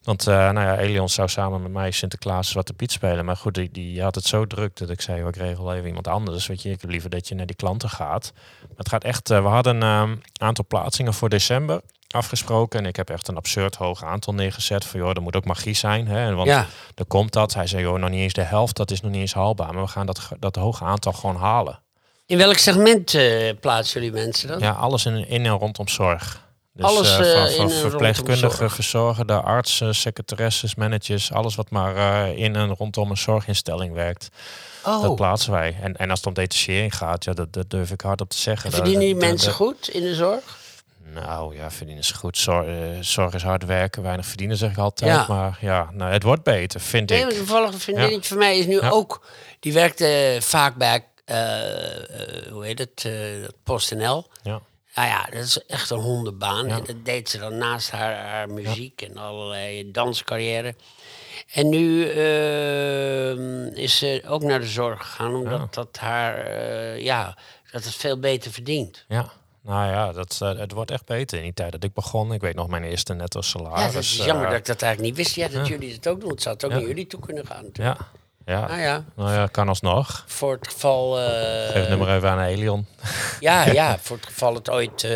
Speaker 2: want eh, nou ja, Elion zou samen met mij Sinterklaas Zwarte Piet spelen. Maar goed, die, die had het zo druk dat ik zei, ik regel even iemand anders. Weet je, ik heb liever dat je naar die klanten gaat. Maar het gaat echt, eh, we hadden een aantal plaatsingen voor december afgesproken. En ik heb echt een absurd hoog aantal neergezet. Van joh, er moet ook magie zijn. Hè? Want
Speaker 3: Ja.
Speaker 2: er komt dat. Hij zei, joh, nog niet eens de helft, dat is nog niet eens haalbaar. Maar we gaan dat, dat hoge aantal gewoon halen.
Speaker 3: In welk segment eh, plaatsen jullie mensen dan?
Speaker 2: Ja, alles in, in en rondom zorg. Dus,
Speaker 3: Alles,
Speaker 2: eh,
Speaker 3: eh,
Speaker 2: van, van verpleegkundigen,
Speaker 3: zorg.
Speaker 2: verzorgenden, artsen, secretaresses, managers, alles wat maar eh, in en rondom een zorginstelling werkt, dat
Speaker 3: Oh,
Speaker 2: plaatsen wij. En, en als het om detachering gaat, ja, dat, dat durf ik hardop te zeggen. Dat-
Speaker 3: verdienen die
Speaker 2: dat-
Speaker 3: mensen
Speaker 2: dat-
Speaker 3: goed in de zorg?
Speaker 2: Nou ja, verdienen ze goed. Zorg, eh, zorg is hard werken, weinig verdienen zeg ik altijd.
Speaker 3: Ja.
Speaker 2: Maar ja, nou, het wordt beter, vind
Speaker 3: Nee,
Speaker 2: ik.
Speaker 3: want toevallig een vriendinnetje van mij is nu
Speaker 2: Ja.
Speaker 3: ook... Die werkte vaak bij, eh, eh, hoe heet het, eh PostNL.
Speaker 2: Ja.
Speaker 3: Nou ja, dat is echt een hondenbaan.
Speaker 2: Ja.
Speaker 3: En dat deed ze dan naast haar, haar muziek en allerlei danscarrière. En nu eh, is ze ook naar de zorg gegaan, omdat
Speaker 2: Ja.
Speaker 3: dat haar, eh, ja, dat het veel beter verdient.
Speaker 2: Ja, nou ja, dat, eh, het wordt echt beter. In die tijd dat ik begon, ik weet nog mijn eerste netto
Speaker 3: Ja,
Speaker 2: salaris.
Speaker 3: dat is
Speaker 2: eh,
Speaker 3: jammer dat ik dat eigenlijk niet wist. Ja, dat jullie het ook doen. Het zou het ook
Speaker 2: Ja.
Speaker 3: naar jullie toe kunnen gaan.
Speaker 2: Ja, ja.
Speaker 3: Nou ja,
Speaker 2: Nou ja, kan alsnog.
Speaker 3: voor het geval...
Speaker 2: Geef het nummer even aan Elion.
Speaker 3: Ja, ja, voor het geval het ooit, eh,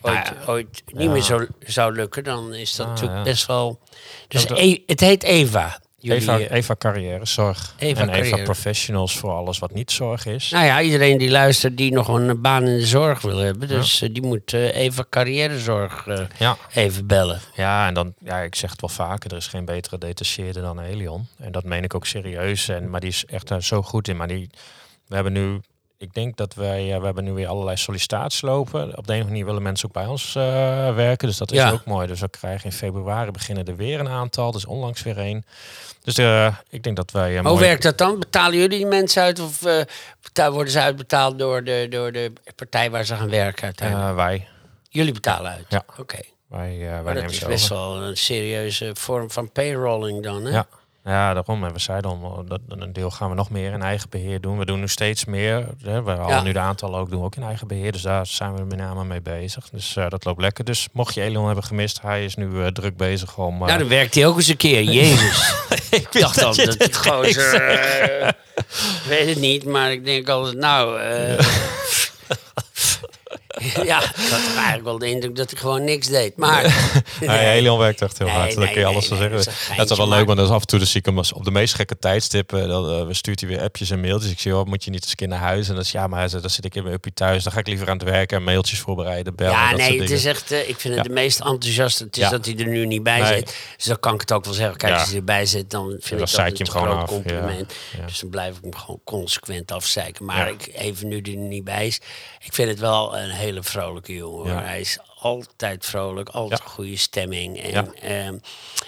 Speaker 3: ooit,
Speaker 2: ja.
Speaker 3: ooit niet meer zo zou lukken, dan is dat
Speaker 2: Ah,
Speaker 3: natuurlijk best wel. Dus E- het heet Eva. Jullie,
Speaker 2: Eva,
Speaker 3: eh,
Speaker 2: Eva Carrière Zorg.
Speaker 3: Eva
Speaker 2: en Eva. Professionals voor alles wat niet zorg is.
Speaker 3: nou ja, iedereen die luistert die nog een baan in de zorg wil hebben, dus eh, die moet eh, Eva Carrièrezorg eh,
Speaker 2: Ja,
Speaker 3: even bellen.
Speaker 2: ja, en dan, ja, ik zeg het wel vaker, er is geen betere detacheerde dan Elion. En dat meen ik ook serieus. En, maar die is echt zo goed in. Maar die, we hebben nu, ik denk dat wij, we hebben nu weer allerlei sollicitaties lopen. Op de een of andere manier willen mensen ook bij ons eh, werken. Dus dat is
Speaker 3: Ja.
Speaker 2: ook mooi. Dus we krijgen in februari beginnen er weer een aantal. Dus onlangs weer één. Dus eh, ik denk dat wij... eh,
Speaker 3: Hoe
Speaker 2: mooi-
Speaker 3: werkt dat dan? Betalen jullie die mensen uit of worden ze uitbetaald door de, door de partij waar ze gaan werken
Speaker 2: wij.
Speaker 3: jullie betalen uit?
Speaker 2: ja.
Speaker 3: Oké.
Speaker 2: Wij, wij
Speaker 3: Maar dat
Speaker 2: nemen
Speaker 3: is best
Speaker 2: over.
Speaker 3: wel een serieuze vorm van payrolling dan, hè?
Speaker 2: Ja. Ja, daarom. En we zeiden al, dat een deel gaan we nog meer in eigen beheer doen. We doen nu steeds meer. Hè. We halen
Speaker 3: Ja.
Speaker 2: nu de aantallen ook, doen we ook in eigen beheer. Dus daar zijn we met name mee bezig. Dus eh, dat loopt lekker. Dus mocht je Elion hebben gemist, hij is nu eh, druk bezig om... eh,
Speaker 3: Nou, dan werkt hij ook eens een keer. Jezus. ik dacht al dat het gozer... eh, Ik weet het niet, maar ik denk altijd, nou... ja, ik had eigenlijk wel de indruk dat hij gewoon niks deed. Maar...
Speaker 2: Nee, werkt echt heel
Speaker 3: Nee,
Speaker 2: hard. dat kun je alles
Speaker 3: nee,
Speaker 2: zeggen.
Speaker 3: dat is
Speaker 2: Dat wel leuk, want dat is af en toe zie ik hem op de meest gekke tijdstippen. Dan eh, stuurt hij weer appjes en mailtjes. Ik zie, oh, moet je niet eens een keer naar huis? En dan is ja, maar dan zit ik in mijn uppie thuis. Dan ga ik liever aan het werken en mailtjes voorbereiden, bellen.
Speaker 3: Ja,
Speaker 2: dat
Speaker 3: nee, het is echt, eh, ik vind het
Speaker 2: Ja.
Speaker 3: de meest enthousiaste. Het is
Speaker 2: Ja.
Speaker 3: dat hij er nu niet bij zit. Dus dan kan ik het ook wel zeggen. Kijk,
Speaker 2: Ja.
Speaker 3: als hij erbij zit, dan vind
Speaker 2: dan
Speaker 3: ik dat een groot
Speaker 2: af,
Speaker 3: compliment. Dus dan blijf ik hem gewoon consequent afzeiken. Maar ik, even nu die er niet bij is, ik vind het wel een hele vrolijke jongen.
Speaker 2: Ja.
Speaker 3: Hij is altijd vrolijk, altijd
Speaker 2: Ja.
Speaker 3: goede stemming. En
Speaker 2: Ja.
Speaker 3: ehm,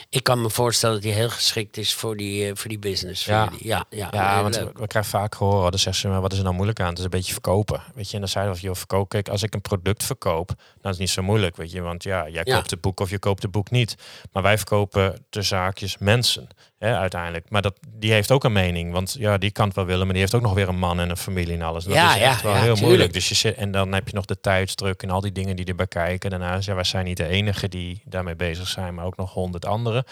Speaker 3: ik kan me voorstellen dat hij heel geschikt is voor die, eh, voor die business.
Speaker 2: Ja.
Speaker 3: ja, ja,
Speaker 2: Ja, want
Speaker 3: leuk.
Speaker 2: we, krijgen vaak gehoord, dan zeggen ze, maar wat is er nou moeilijk aan? Het is een beetje verkopen. Weet je, en dan zeiden we, joh, verkoop. Kijk, als ik een product verkoop, dan is het niet zo moeilijk, weet je. Want ja, jij koopt het boek of je koopt het boek niet. Maar wij verkopen de zaakjes mensen, hè, uiteindelijk. Maar dat, die heeft ook een mening, want ja, die kan het wel willen, maar die heeft ook nog weer een man en een familie en alles. Dat
Speaker 3: Ja,
Speaker 2: is
Speaker 3: ja,
Speaker 2: echt wel
Speaker 3: ja,
Speaker 2: heel
Speaker 3: tuurlijk.
Speaker 2: moeilijk. Dus je zit, en dan heb je nog de tijdsdruk en al die dingen die erbij kijken. Daarnaast, ja, wij zijn niet de enige die daarmee bezig zijn, maar ook nog honderd anderen.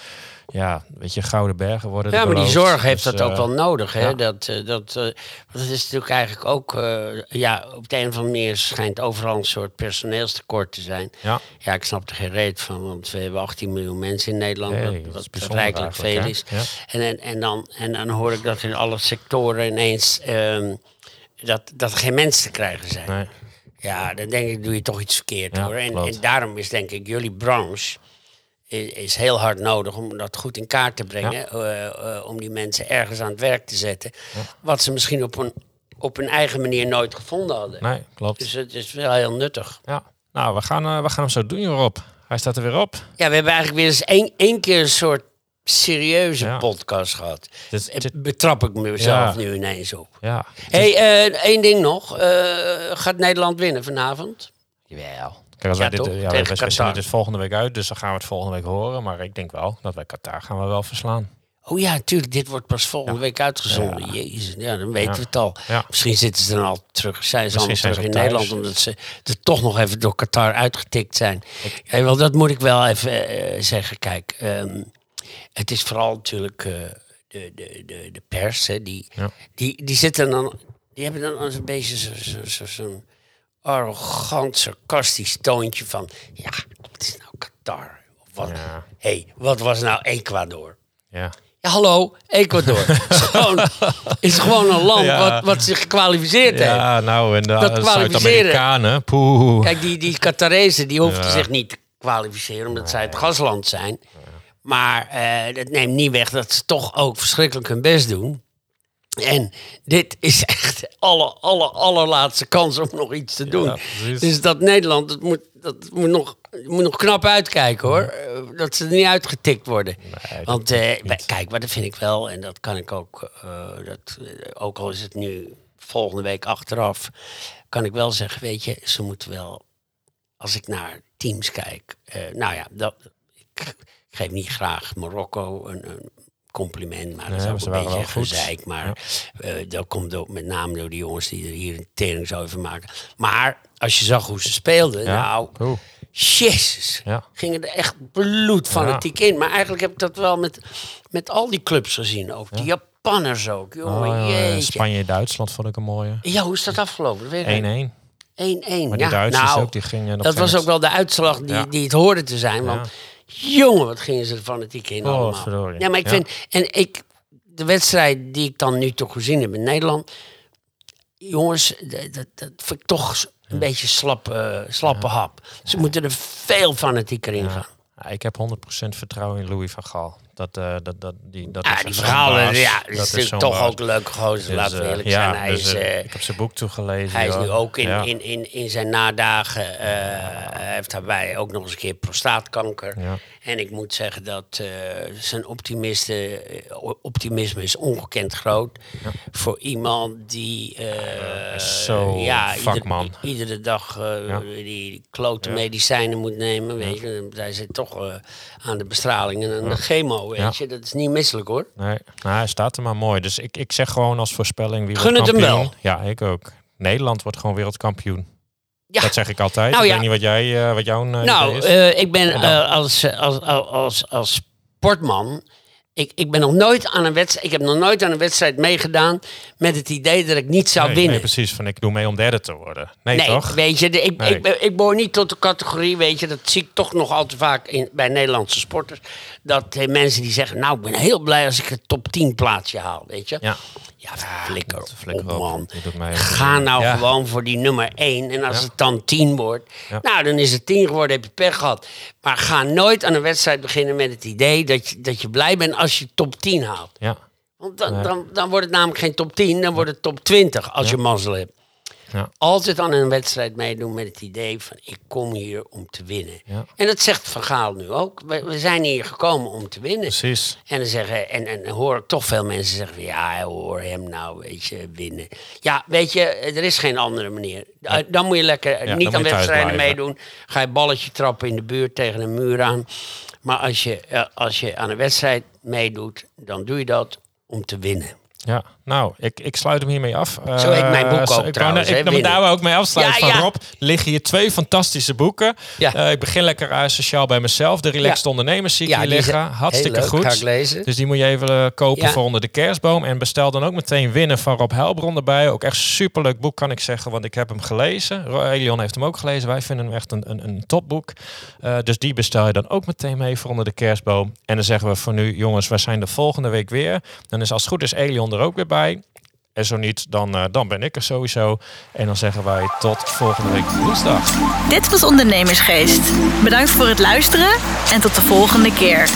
Speaker 2: Ja, weet je, gouden bergen worden
Speaker 3: Ja, maar die zorg heeft
Speaker 2: Dus,
Speaker 3: dat ook
Speaker 2: eh,
Speaker 3: wel nodig. Hè?
Speaker 2: ja.
Speaker 3: Dat, eh, dat, eh, want het is natuurlijk eigenlijk ook... eh, ja, op de een of andere manier schijnt overal een soort personeelstekort te zijn.
Speaker 2: Ja.
Speaker 3: Ja, ik snap er geen reet van, want we hebben 18 miljoen mensen in Nederland, wat,
Speaker 2: dat
Speaker 3: wat rijkelijk veel is. En, en, en, dan, en dan hoor ik dat in alle sectoren ineens ehm, dat, dat er geen mensen te krijgen zijn.
Speaker 2: Nee.
Speaker 3: Ja, dan denk ik, doe je toch iets verkeerd
Speaker 2: Ja,
Speaker 3: hoor. En, en daarom is denk ik jullie branche is, is heel hard nodig om dat goed in kaart te brengen. eh, eh, om die mensen ergens aan het werk te zetten. Wat ze misschien op een, op hun eigen manier nooit gevonden hadden.
Speaker 2: Nee, klopt.
Speaker 3: Dus het is wel heel nuttig.
Speaker 2: Ja. Nou, we gaan, eh, we gaan hem zo doen, Rob. Hij staat er weer op.
Speaker 3: Ja, we hebben eigenlijk weer eens één, één keer een soort serieuze
Speaker 2: Ja.
Speaker 3: podcast gehad.
Speaker 2: Dit- dit-
Speaker 3: Betrap ik mezelf
Speaker 2: Ja.
Speaker 3: nu ineens op.
Speaker 2: Ja.
Speaker 3: Hé, hey, eh, één ding nog. Eh, gaat Nederland winnen vanavond?
Speaker 2: Jawel. Kijk, als
Speaker 3: Ja,
Speaker 2: wij dit, ja, wij, dit volgende week uit, dus dan gaan we het volgende week horen. Maar ik denk wel dat wij Qatar gaan we wel verslaan.
Speaker 3: Oh ja, tuurlijk. Dit wordt pas volgende week uitgezonden. Jezus, ja, dan weten
Speaker 2: Ja.
Speaker 3: we het al.
Speaker 2: Ja.
Speaker 3: Misschien zitten ze dan al terug. Zijn ze
Speaker 2: Misschien zijn
Speaker 3: terug in
Speaker 2: al thuis.
Speaker 3: Nederland. Omdat ze er toch nog even door Qatar uitgetikt zijn. Ja, wel, dat moet ik wel even eh, zeggen. Kijk, ehm, het is vooral natuurlijk eh, de, de, de, de pers. Hè, die,
Speaker 2: Ja.
Speaker 3: die, die zitten dan... Die hebben dan een beetje zo- zo- zo- zo'n arrogant, sarcastisch toontje van... Ja, wat is nou Qatar? Wat,
Speaker 2: Ja.
Speaker 3: hey, wat was nou Ecuador?
Speaker 2: Ja.
Speaker 3: Ja, hallo, Ecuador. is, gewoon, is gewoon een land
Speaker 2: Ja.
Speaker 3: wat, wat zich gekwalificeerd heeft.
Speaker 2: Ja, nou, en de. Zuid-Amerikanen, poeh.
Speaker 3: Kijk, die, die Qatarezen die hoefden
Speaker 2: Ja.
Speaker 3: zich niet te kwalificeren omdat zij het gasland zijn. Maar eh, dat neemt niet weg dat ze toch ook verschrikkelijk hun best doen. En dit is echt de aller, aller, allerlaatste kans om nog iets te doen. dus dat Nederland, dat moet, dat moet, nog, moet nog knap uitkijken hoor. Eh, Dat ze er niet uitgetikt worden.
Speaker 2: Nee,
Speaker 3: Want eh, kijk, maar dat vind ik wel, en dat kan ik ook, eh, dat, eh, ook al is het nu volgende week achteraf, kan ik wel zeggen, weet je, ze moeten wel, als ik naar teams kijk, nou ja, dat, ik geef niet graag Marokko een, een compliment, maar dat is ook een beetje gezeik. Maar eh, dat komt ook met name door die jongens die er hier een tering zo over maken. Maar als je zag hoe ze speelden,
Speaker 2: Ja.
Speaker 3: nou,
Speaker 2: Oeh.
Speaker 3: Jezus.
Speaker 2: Ja.
Speaker 3: Gingen er echt bloedfanatiek in. Maar eigenlijk heb ik dat wel met, met al die clubs gezien. Ook die Japanners ook. Jongen,
Speaker 2: Oh, ja,
Speaker 3: jeetje.
Speaker 2: Spanje-Duitsland vond ik een mooie. 1-1.
Speaker 3: Ja, hoe is dat afgelopen? Dat weet ik niet. 1-1.
Speaker 2: Maar die
Speaker 3: ja,
Speaker 2: Duitsers
Speaker 3: nou,
Speaker 2: ook, die gingen
Speaker 3: Dat was ook wel de uitslag die,
Speaker 2: Ja.
Speaker 3: die het hoorde te zijn. Want jongen, wat gingen ze er fanatiek in
Speaker 2: Oh,
Speaker 3: allemaal.
Speaker 2: verdorie.
Speaker 3: Ja, maar ik
Speaker 2: Ja.
Speaker 3: vind... En ik, de wedstrijd die ik dan nu toch gezien heb in Nederland... Jongens, dat, dat, dat vind ik toch een beetje slappe, slappe hap. Ze moeten er veel fanatieker in gaan.
Speaker 2: Ik heb 100% vertrouwen in Louis van Gaal. Dat, eh, dat, dat, die, dat
Speaker 3: Ja,
Speaker 2: is
Speaker 3: die verhalen, ja, dat is toch ook een leuke gozer,
Speaker 2: Dus,
Speaker 3: laten we
Speaker 2: eh,
Speaker 3: eerlijk
Speaker 2: ja,
Speaker 3: zijn. Hij
Speaker 2: dus,
Speaker 3: is,
Speaker 2: eh, ik heb zijn boek toegelezen.
Speaker 3: Hij is nu ook in,
Speaker 2: Ja.
Speaker 3: in, in, in zijn nadagen. hij heeft daarbij ook nog eens een keer prostaatkanker. En ik moet zeggen dat zijn optimiste, optimisme is ongekend groot. Voor iemand die.
Speaker 2: zo
Speaker 3: ja, ieder-
Speaker 2: vakman.
Speaker 3: iedere dag die klote medicijnen moet nemen. Weet je. Hij zit toch aan de bestraling en aan de chemo. Weet
Speaker 2: Ja.
Speaker 3: je. Dat is niet misselijk hoor.
Speaker 2: Nee, nou, hij staat er maar mooi. Dus ik, ik zeg gewoon als voorspelling wie
Speaker 3: Gun
Speaker 2: wordt
Speaker 3: het hem wel.
Speaker 2: Ja, ik ook. Nederland wordt gewoon wereldkampioen.
Speaker 3: Ja.
Speaker 2: Dat zeg ik altijd.
Speaker 3: Nou
Speaker 2: ik
Speaker 3: ja.
Speaker 2: weet niet wat, jij, eh, wat jouw eh,
Speaker 3: Nou,
Speaker 2: is.
Speaker 3: eh, ik ben als, als, als, als sportman. Ik, ik ben nog nooit aan een wedstrijd. Ik heb nog nooit aan een wedstrijd meegedaan met het idee dat ik niet zou
Speaker 2: nee,
Speaker 3: winnen.
Speaker 2: nee, precies. Van ik doe mee om derde te worden. Nee,
Speaker 3: Nee,
Speaker 2: toch?
Speaker 3: weet je, de- ik,
Speaker 2: Nee.
Speaker 3: ik, ik behoor niet tot de categorie, weet je, dat zie ik toch nog al te vaak in, bij Nederlandse sporters. Dat eh, mensen die zeggen, nou, ik ben heel blij als ik het top 10 plaatsje haal, weet je.
Speaker 2: Ja.
Speaker 3: Ja, flikker,
Speaker 2: dat flikker
Speaker 3: op,
Speaker 2: op.
Speaker 3: man. Ga nou
Speaker 2: Ja.
Speaker 3: gewoon voor die nummer 1. En als
Speaker 2: Ja.
Speaker 3: het dan 10 wordt,
Speaker 2: Ja.
Speaker 3: nou, dan is het 10 geworden, heb je pech gehad. Maar ga nooit aan een wedstrijd beginnen met het idee dat je, dat je blij bent als je top 10 haalt.
Speaker 2: Ja.
Speaker 3: Want dan,
Speaker 2: Nee.
Speaker 3: dan, dan wordt het namelijk geen top 10, dan wordt het top 20 als je mazzel hebt.
Speaker 2: Ja.
Speaker 3: Altijd aan een wedstrijd meedoen met het idee van ik kom hier om te winnen.
Speaker 2: Ja.
Speaker 3: En dat zegt Van Gaal nu ook. We, we zijn hier gekomen om te winnen.
Speaker 2: Precies.
Speaker 3: En dan zeggen, en, en hoor ik toch veel mensen zeggen van ja, hoor hem nou, weet je, winnen. Ja, weet je, er is geen andere manier. Uh, Dan moet je lekker niet aan wedstrijden meedoen. Ga je balletje trappen in de buurt tegen een muur aan. Maar als je, eh, als je aan een wedstrijd meedoet, dan doe je dat om te winnen.
Speaker 2: Ja, nou, ik, ik sluit hem hiermee af.
Speaker 3: Zo heet mijn boek
Speaker 2: Eh,
Speaker 3: ook
Speaker 2: ik
Speaker 3: trouwens,
Speaker 2: Ik wil daar ook mee afsluiten
Speaker 3: Ja,
Speaker 2: van
Speaker 3: ja.
Speaker 2: Rob. Liggen hier twee fantastische boeken.
Speaker 3: Ja.
Speaker 2: Eh, ik begin lekker uh, sociaal bij mezelf. De Relaxed. Ondernemers zie ik
Speaker 3: Ja,
Speaker 2: hier liggen. Hartstikke
Speaker 3: leuk,
Speaker 2: goed.
Speaker 3: ga ik lezen.
Speaker 2: Dus die moet je even eh, kopen voor onder de kerstboom. En bestel dan ook meteen Winnen van Rob Helbron erbij. Ook echt superleuk boek kan ik zeggen, want ik heb hem gelezen. Elion heeft hem ook gelezen. Wij vinden hem echt een, een, een topboek. Eh, dus die bestel je dan ook meteen mee voor onder de kerstboom. En dan zeggen we voor nu, jongens, wij zijn de volgende week weer. Dan is als het goed is Elion er ook weer bij. En zo niet, dan, eh, dan ben ik er sowieso. En dan zeggen wij tot volgende week woensdag.
Speaker 1: Dit was Ondernemersgeest. Bedankt voor het luisteren en tot de volgende keer.